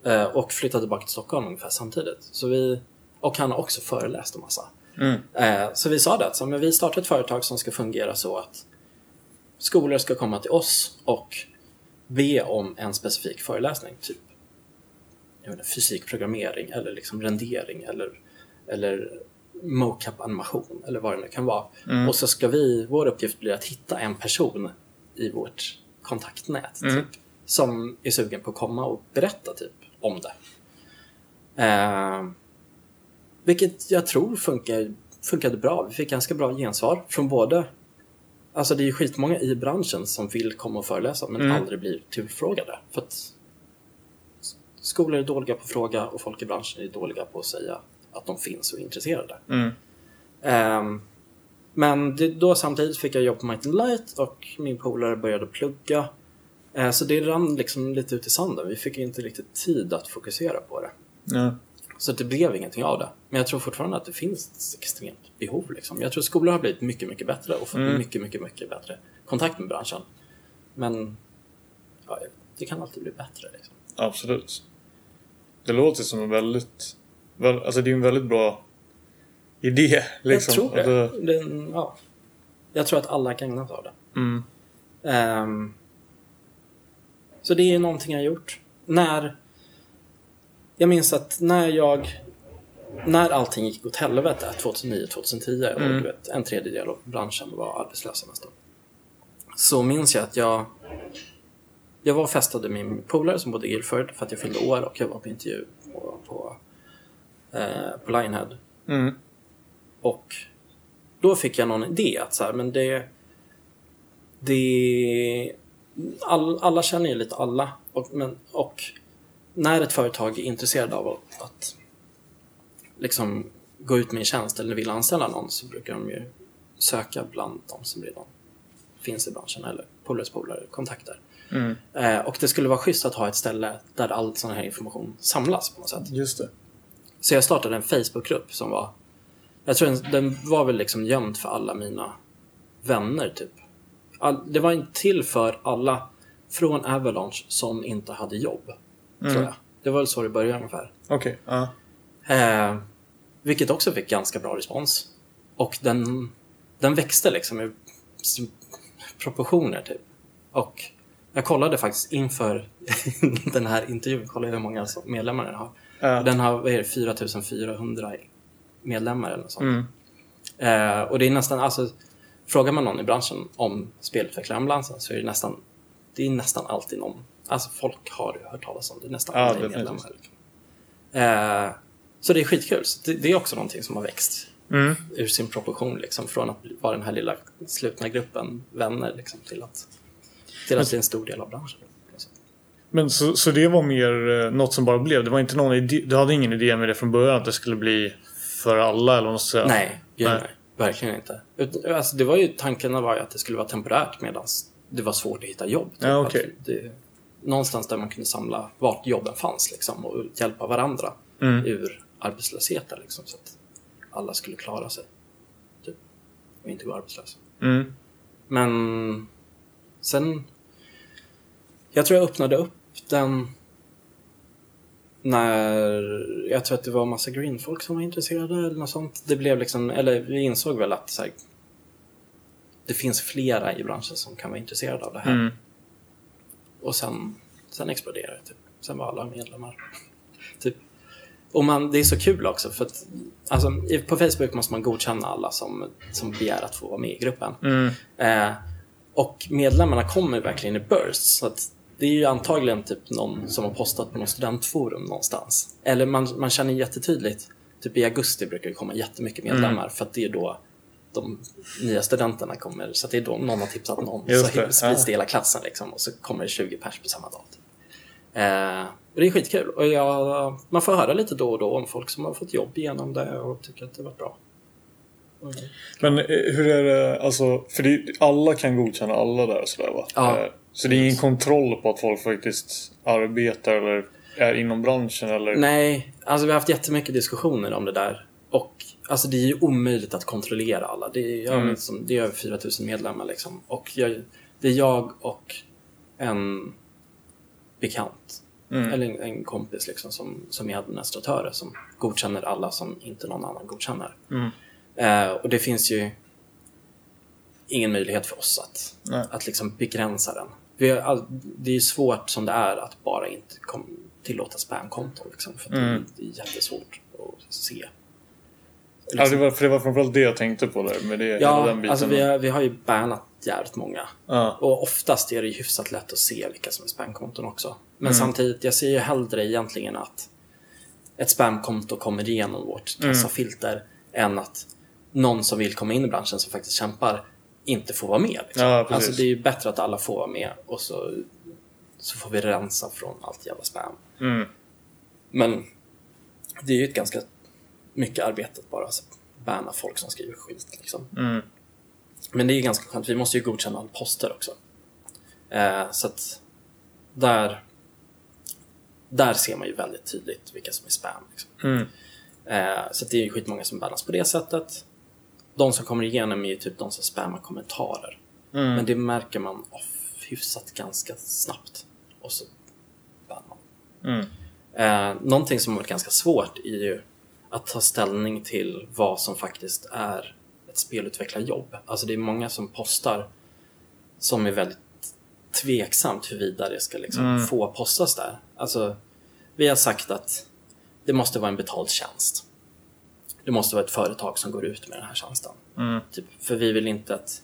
Eh, och flyttade tillbaka till Stockholm ungefär samtidigt. Så vi, och han har också föreläst en massa. Mm. Eh, så vi sa det att så, men vi startar ett företag som ska fungera så att skolor ska komma till oss och be om en specifik föreläsning. Typ inte, fysikprogrammering eller liksom rendering eller, eller mocap-animation eller vad det nu kan vara. Mm. Och så ska vi, vår uppgift blir att hitta en person i vårt kontaktnät Mm. typ, som är sugen på att komma och berätta typ, om det. Eh, vilket jag tror funkar, funkade bra. Vi fick ganska bra gensvar från både Alltså det är ju skitmånga i branschen som vill komma och föreläsa men Mm. aldrig blir tillfrågade. För att skolor är dåliga på att fråga och folk i branschen är dåliga på att säga att de finns och är intresserade. Mm. Ehm, men då samtidigt fick jag jobb på Might and Light och min polare började plugga. Eh, så det rann liksom lite ut i sanden. Vi fick inte riktigt tid att fokusera på det. Ja. Så det blev ingenting av det. Men jag tror fortfarande att det finns extremt behov. Liksom. Jag tror skolor har blivit mycket, mycket bättre och fått Mm. mycket, mycket, mycket bättre kontakt med branschen. Men ja, det kan alltid bli bättre. Liksom. Absolut. Det låter som en väldigt... Väl, alltså det är en väldigt bra idé. Liksom. Jag tror det. Och Den, ja. Jag tror att alla gagnas av det. Mm. Ehm, så det är någonting jag gjort. När... Jag minns att när jag... När allting gick åt helvete 2009-2010 och Mm. du vet, en tredjedel av branschen var arbetslösa nästan. Så minns jag att jag... Jag var och festade med min polare som bodde i Guildford för att jag fyllde år och jag var på intervju på, på, eh, på Lionhead. Mm. Och då fick jag någon idé att så här, men det... det all, alla känner ju lite alla. Och, men, och när ett företag är intresserad av att, att liksom gå ut med en tjänst eller vill anställa någon så brukar de ju söka bland de som redan finns i branschen eller polares polare, kontakter. Mm. Eh, och det skulle vara schysst att ha ett ställe där all sån här information samlas på något sätt. Just det. Så jag startade en Facebookgrupp som var... Jag tror den, den var väl liksom gömd för alla mina vänner typ. All, det var inte till för alla från Avalanche som inte hade jobb. Tror jag. Det var väl så det började ungefär. Okej. ja. Eh, vilket också fick ganska bra respons. Och den, den växte liksom i proportioner typ. Och jag kollade faktiskt inför den här intervjun, kollade hur många medlemmar den har. Och Den har vad är det, 4400 medlemmar eller något sånt. Mm. Eh, och det är nästan, alltså, frågar man någon i branschen om spelutvecklarambulansen så är det nästan, det är nästan alltid någon, alltså folk har hört talas om det, nästan Ja, alla är definitivt. medlemmar. Eh, så det är skitkul. Så det, det är också någonting som har växt Mm. ur sin proportion, liksom, från att vara den här lilla slutna gruppen vänner liksom, till att, till att bli en stor del av branschen. Men så, så det var mer eh, något som bara blev? Det var inte någon idé, du hade ingen idé med det från början att det skulle bli för alla eller något sånt? Nej, gud, Nej. nej. Verkligen inte. Ut- Alltså, det var ju, tanken var ju att det skulle vara temporärt medan det var svårt att hitta jobb. typ. Ja. Att det, någonstans där man kunde samla vart jobben fanns liksom, och hjälpa varandra Mm. ur arbetslösheten. Liksom, så att alla skulle klara sig. Typ, och inte gå arbetslösa. Mm. Men sen... Jag tror jag öppnade upp den när jag tror att det var massa greenfolk som var intresserade eller något sånt. Det blev liksom, eller vi insåg väl att så här, det finns flera i branschen som kan vara intresserade av det här. Mm. Och sen, sen exploderade det. Typ. Sen var alla medlemmar. typ. Och man, det är så kul också för att alltså, på Facebook måste man godkänna alla som, som begär att få vara med i gruppen. Mm. Eh, och medlemmarna kommer verkligen i bursts. Så att det är ju antagligen typ någon som har postat på något studentforum någonstans. Eller man, man känner jättetydligt, typ i augusti brukar det komma jättemycket medlemmar för att det är då de nya studenterna kommer. Så att det är då någon har tipsat någon. Just så det, sprids det hela klassen liksom, och så kommer det 20 pers på samma dag. Typ. Eh, och det är skitkul. Och jag, man får höra lite då och då om folk som har fått jobb genom det och tycker att det var bra. Mm. Men eh, hur är det, alltså, för det, alla kan godkänna alla där och sådär va? Ja. Så det är ingen kontroll på att folk faktiskt arbetar eller är inom branschen eller? Nej, alltså vi har haft jättemycket diskussioner om det där. Och alltså det är ju omöjligt att kontrollera alla. Det är, jag Mm. som, det är över 4000 medlemmar liksom. Och jag, det är jag och en bekant. Mm. Eller en, en kompis liksom som, som är administratörer som godkänner alla som inte någon annan godkänner. Mm. Eh, och det finns ju ingen möjlighet för oss att, Nej. att liksom begränsa den. Det är svårt som det är att bara inte tillåta spamkonton. Liksom, för Mm. det, är jättesvårt att se Liksom. Ja, det var, för det var framförallt det jag tänkte på där. Med det, ja, den biten. alltså vi har, vi har ju bannat jävligt många. Ja. Och oftast är det hyfsat lätt att se vilka som är spamkonton också. Men mm. samtidigt, jag ser ju hellre egentligen att ett spamkonto kommer igenom vårt mm. kassafilter mm. än att någon som vill komma in i branschen som faktiskt kämpar inte får vara med. Liksom. Ja, alltså det är ju bättre att alla får vara med och så, så får vi rensa från allt jävla spam. Mm. Men det är ju ett ganska mycket arbete att bara banna folk som skriver skit. Liksom. Mm. Men det är ganska skönt, vi måste ju godkänna all poster också. Eh, så att där, där ser man ju väldigt tydligt vilka som är spam. Liksom. Mm. Eh, så det är ju skitmånga som bannas på det sättet. De som kommer igenom är ju typ de som spammar kommentarer. Mm. Men det märker man off, hyfsat ganska snabbt. Och så bannar man. Mm. Eh, någonting som har varit ganska svårt är ju att ta ställning till vad som faktiskt är ett spelutvecklarjobb. Alltså det är många som postar som är väldigt tveksamt huruvida det ska liksom mm. få postas där. Alltså, vi har sagt att det måste vara en betald tjänst. Det måste vara ett företag som går ut med den här tjänsten. Mm. Typ, för vi vill inte att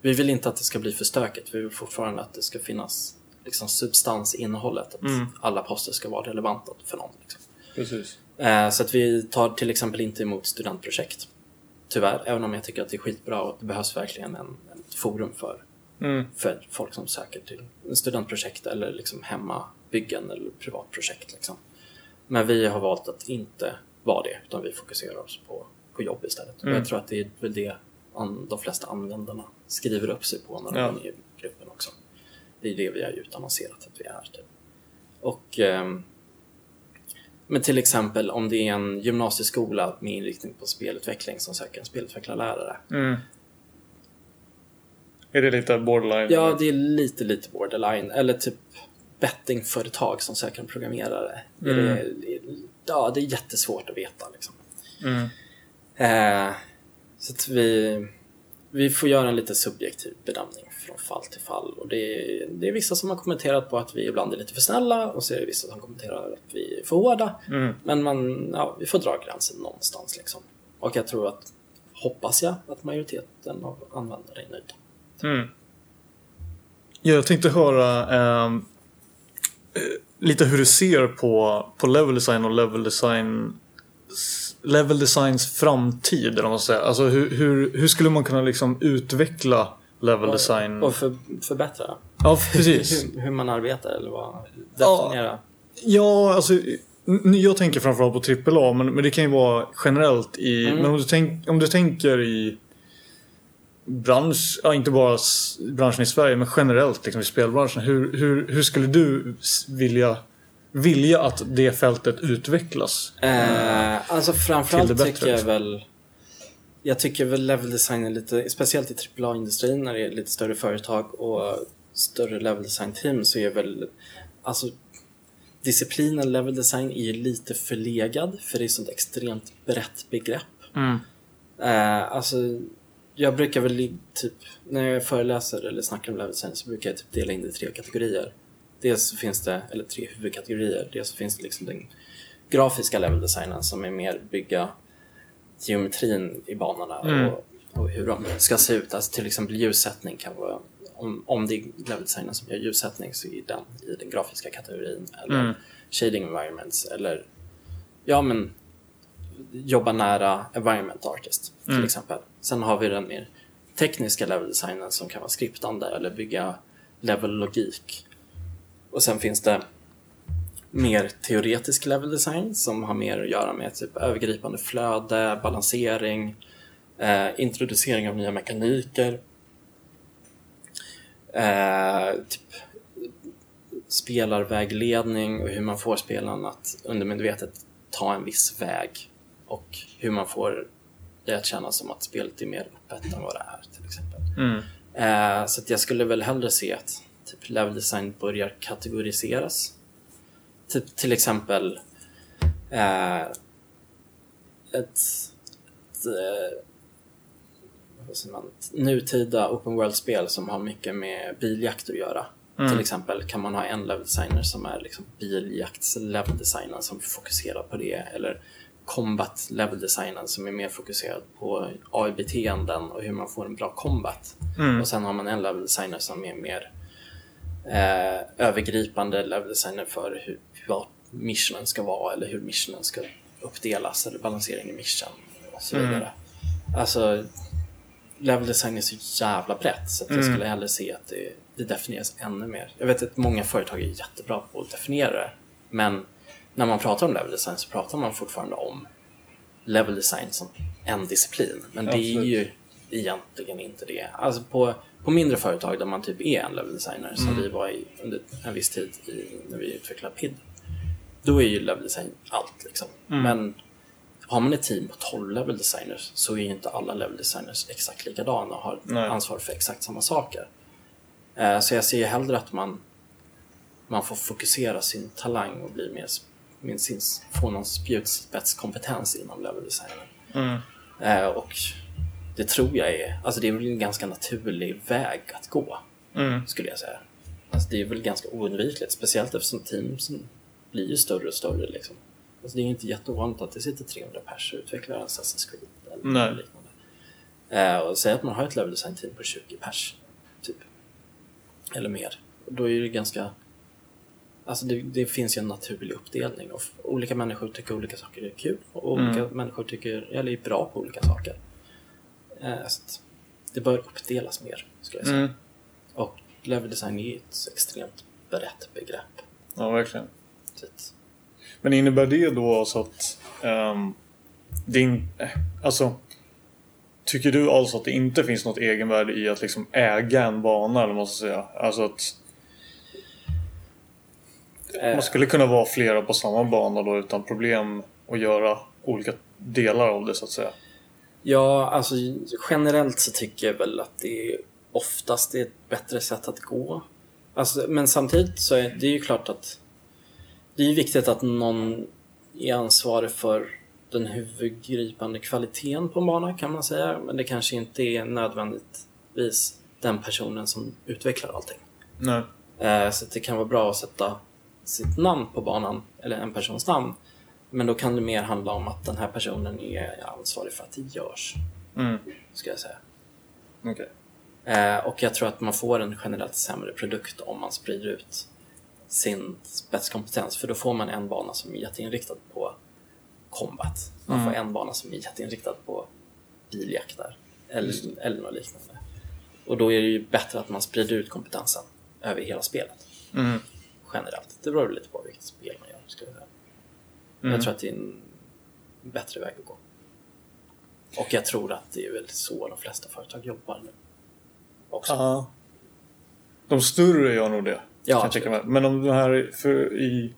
vi vill inte att det ska bli för stökigt. Vi vill fortfarande att det ska finnas liksom, substans i innehållet. Att mm. alla poster ska vara relevanta för någon. Liksom. Precis. Eh, så att vi tar till exempel inte emot studentprojekt. Tyvärr, även om jag tycker att det är skitbra och det behövs verkligen en, ett forum för, mm. för folk som söker till studentprojekt eller liksom hemmabyggen eller privatprojekt. Liksom. Men vi har valt att inte vara det, utan vi fokuserar oss på, på jobb istället. Mm. Och jag tror att det är väl det de flesta användarna skriver upp sig på när de ja. är i gruppen också. Det är det vi har utannonserat att vi är. Typ. Och um, men till exempel om det är en gymnasieskola med inriktning på spelutveckling som söker en spelutvecklarlärare. Mm. Är det lite borderline? Ja, det är lite, lite borderline. Eller typ bettingföretag som söker en programmerare. Mm. Är det, ja, det är jättesvårt att veta. Liksom. Mm. Eh, så att vi, vi får göra en lite subjektiv bedömning från fall till fall. Och det är, det är vissa som har kommenterat på att vi ibland är lite för snälla och så är det vissa som kommenterar att vi är för hårda. Mm. Men man, ja, vi får dra gränsen någonstans. Liksom. Och jag tror att, hoppas jag, att majoriteten av användare är nöjda. Mm. Jag tänkte höra eh, lite hur du ser på, på level design och level design level designs framtid, eller vad man säger. Alltså hur, hur, hur skulle man kunna liksom utveckla level och, design. Och för, förbättra? Ja, precis. hur, hur, man arbetar eller vad? Definiera? Ja, ja, alltså jag tänker framförallt på AAA men, men det kan ju vara generellt i... Mm. Men om du, tänk, om du tänker i bransch, ja, inte bara branschen i Sverige men generellt liksom, i spelbranschen. Hur, hur, hur skulle du vilja, vilja att det fältet utvecklas? Eh, alltså framförallt tycker jag liksom? väl jag tycker väl level design är lite, speciellt i AAA-industrin när det är lite större företag och större level design-team så är väl, alltså disciplinen level design är ju lite förlegad för det är ett sånt extremt brett begrepp. Mm. Uh, alltså, jag brukar väl typ, när jag föreläser eller snackar om level design så brukar jag typ dela in det i tre kategorier. Dels finns det, eller tre huvudkategorier. Dels finns det liksom den grafiska level designen som är mer bygga geometrin i banorna mm. och, och, hur de ska se ut. Alltså till exempel ljussättning kan vara, om, om det är leveldesignen som gör ljussättning så är den i den grafiska kategorin. Eller mm. shading environments eller ja men jobba nära environment artist till mm. exempel. Sen har vi den mer tekniska leveldesignen som kan vara skriptande eller bygga level-logik. Och sen finns det mer teoretisk level design som har mer att göra med typ övergripande flöde, balansering, eh, introducering av nya mekaniker, eh, typ spelarvägledning och hur man får spelaren att undermedvetet ta en viss väg och hur man får det att kännas som att spelet är mer öppet än vad det är till exempel. Mm. Eh, så jag skulle väl hellre se att typ level design börjar kategoriseras Typ till exempel eh, ett, ett, eh, man, ett nutida open world-spel som har mycket med biljakt att göra. Mm. Till exempel kan man ha en level designer som är liksom biljakts level designer som fokuserar på det eller combat level designen som är mer fokuserad på AI-beteenden och hur man får en bra combat. Mm. Och sen har man en level designer som är mer eh, övergripande level designer för hur, vad missionen ska vara eller hur missionen ska uppdelas eller balansering i mission och så vidare. Alltså, level design är så jävla brett så att jag skulle hellre se att det, det definieras ännu mer. Jag vet att många företag är jättebra på att definiera det, men när man pratar om level design så pratar man fortfarande om level design som en disciplin. Men det är ju egentligen inte det. Alltså på, på mindre företag där man typ är en level designer som vi var i under en viss tid i, när vi utvecklade PID. Då är ju level design allt liksom. Men har man ett team på 12 level designers så är ju inte alla level designers exakt likadana och har Nej. ansvar för exakt samma saker. Eh, Så jag ser ju hellre att man, man får fokusera sin talang och bli mer, min, sin, få någon spjutspetskompetens inom level designen. Mm. Eh, Och det tror jag är, alltså det är väl en ganska naturlig väg att gå, Mm. skulle jag säga. Alltså det är väl ganska oundvikligt, speciellt eftersom teamsen blir ju större och större. Liksom. Alltså det är inte jätteovanligt att det sitter 300 pers och utvecklar Assassin's Creed eller Nej. liknande. Eh, och säg att man har ett level design team på 20 pers, typ. Eller mer. Då är det ganska... Alltså det, det finns ju en naturlig uppdelning och olika människor tycker olika saker är kul och olika människor tycker, eller är bra på olika saker. Eh, det bör uppdelas mer, skulle jag säga. Mm. Och level design är ett extremt brett begrepp. Ja, verkligen. Så Men innebär det då alltså att um, din, eh, alltså Tycker du alltså att det inte finns något egenvärde i att liksom äga en bana eller ska säga? Alltså att man skulle kunna vara flera på samma bana då utan problem och göra olika delar av det så att säga. Ja, alltså generellt så tycker jag väl att det oftast är ett bättre sätt att gå. Alltså, men samtidigt så är det ju klart att det är viktigt att någon är ansvarig för den huvudgripande kvaliteten på en bana kan man säga. Men det kanske inte är nödvändigtvis den personen som utvecklar allting. Nej. Eh, Så det kan vara bra att sätta sitt namn på banan, eller en persons namn. Men då kan det mer handla om att den här personen är ansvarig för att det görs, Mm. ska jag säga. Okej. Eh, Och jag tror att man får en generellt sämre produkt om man sprider ut sin spetskompetens. För då får man en bana som är jätteinriktad på combat. Man får en bana som är jätteinriktad på biljakter eller, eller något liknande. Och då är det ju bättre att man sprider ut kompetensen över hela spelet. Mm. Generellt. Det beror lite på vilket spel man gör, skulle jag säga. Men Jag tror att det är en bättre väg att gå. Och jag tror att det är väl så de flesta företag jobbar nu. Också. Ja. De större gör nog det. Ja, kan jag. Men om det här för i...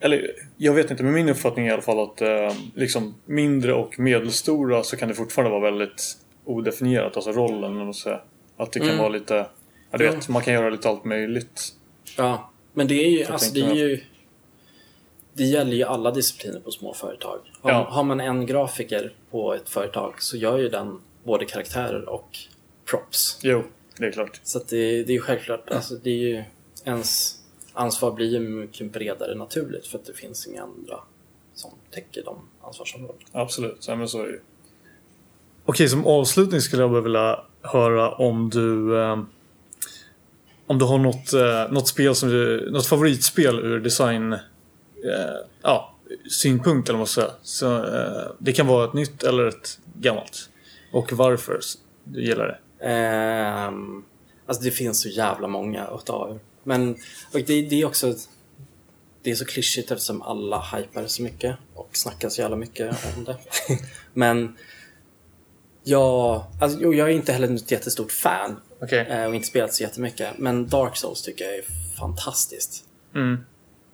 Eller jag vet inte, men min uppfattning är i alla fall att eh, liksom mindre och medelstora så kan det fortfarande vara väldigt odefinierat, alltså rollen. om man säger. Att det kan Mm. vara lite... Ja, du vet, man kan göra lite allt möjligt. Ja, men det är ju, alltså det är ju det gäller ju alla discipliner på små företag. Har, Ja. har man en grafiker på ett företag så gör ju den både karaktärer och props. Jo, det är klart. Så att det, det är ju självklart, alltså det är ju ens ansvar blir ju mycket bredare naturligt för att det finns inga andra som täcker de ansvarsområdena. Absolut, ja, men så är det ju. Okej, som avslutning skulle jag bara vilja höra om du eh, om du har något, eh, något spel som du, något favoritspel ur design eh, ja, synpunkt eller vad man ska säga. Så, eh, det kan vara ett nytt eller ett gammalt. Och varför du gillar det. Ehm, alltså det finns så jävla många utav Men och det, det är också det är så klyschigt eftersom alla hypar så mycket och snackar så jävla mycket om det. Men jag, alltså, jag är inte heller ett jättestort fan Okej. eh, och inte spelat så jättemycket. Men Dark Souls tycker jag är fantastiskt. Mm.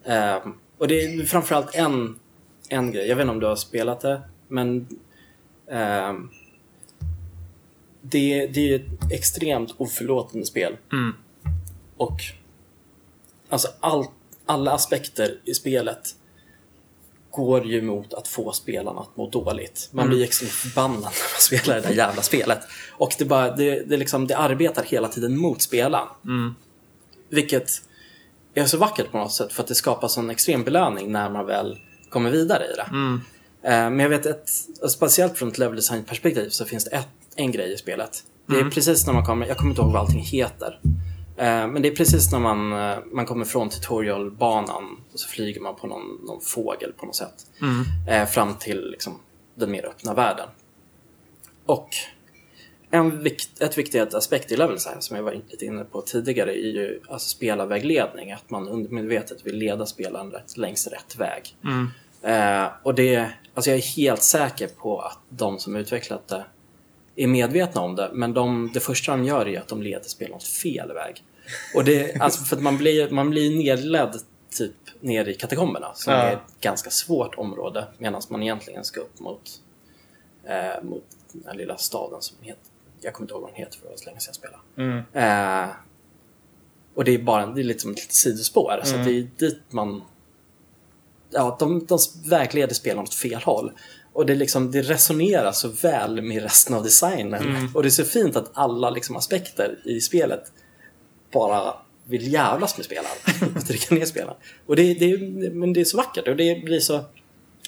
Ehm, och det är framförallt en, en grej. Jag vet inte om du har spelat det, men ehm, det, det är ett extremt oförlåtande spel. Mm. Och alltså all, alla aspekter i spelet går ju mot att få spelarna att må dåligt. Man blir extremt förbannad när man spelar det där jävla spelet. Och det, bara, det, det, liksom, det arbetar hela tiden mot spelaren. Vilket är så vackert på något sätt för att det skapar sån extrem belöning när man väl kommer vidare i det. Eh, men jag vet att, speciellt från ett level design perspektiv så finns det ett, en grej i spelet. Det är precis när man kommer, jag kommer inte ihåg vad allting heter. Eh, men det är precis när man, eh, man kommer från tutorialbanan och så flyger man på någon, någon fågel på något sätt. Eh, fram till liksom, den mer öppna världen. Och en vikt, ett viktigt aspekt i level design som jag var lite inne på tidigare är ju alltså spelarvägledning. Att man undermedvetet vill leda spelaren rätt, längs rätt väg. Eh, och det, alltså jag är helt säker på att de som utvecklat det är medvetna om det, men de, det första de gör är att de leder spelaren fel väg. Och det, alltså för att man blir, man blir nedledd typ ner i katakomberna som Ja. är ett ganska svårt område medan man egentligen ska upp mot, eh, mot den här lilla staden som heter, jag kommer inte ihåg vad den heter för det var så länge sedan jag spelade. Mm. Eh, och det är bara det är lite som ett litet sidospår. Så att det är dit man... Ja, de, de vägleder spelaren åt fel håll. Och det, liksom, det resonerar så väl med resten av designen. Och det är så fint att alla liksom, aspekter i spelet bara vill jävlas med spelaren. och trycka ner spelaren. Och det, det, men det är så vackert. Och det blir så...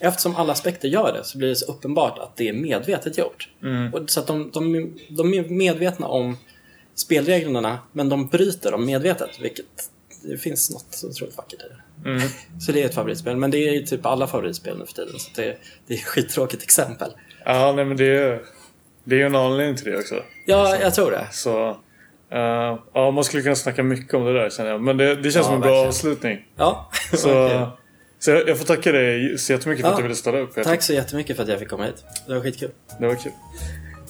Eftersom alla aspekter gör det så blir det så uppenbart att det är medvetet gjort. Och så att de, de, de är medvetna om spelreglerna, men de bryter dem medvetet. Vilket det finns något otroligt vackert i det. Mm. Så det är ett favoritspel, men det är ju typ alla favoritspel nu för tiden. Så det, det är ett skittråkigt exempel. Ja, nej men det är det är ju en anledning till det också. Ja, jag tror det. Så eh, ja, man skulle kunna snacka mycket om det där känner jag. Men det, det känns Ja, som en bra verkligen. avslutning. Ja, Så, så jag, jag får tacka dig så jättemycket för Ja. att du ville ställa upp. Tack så jättemycket för att jag fick komma hit. Det var skitkul. Det var kul.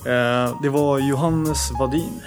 Eh, det var Johannes Vadin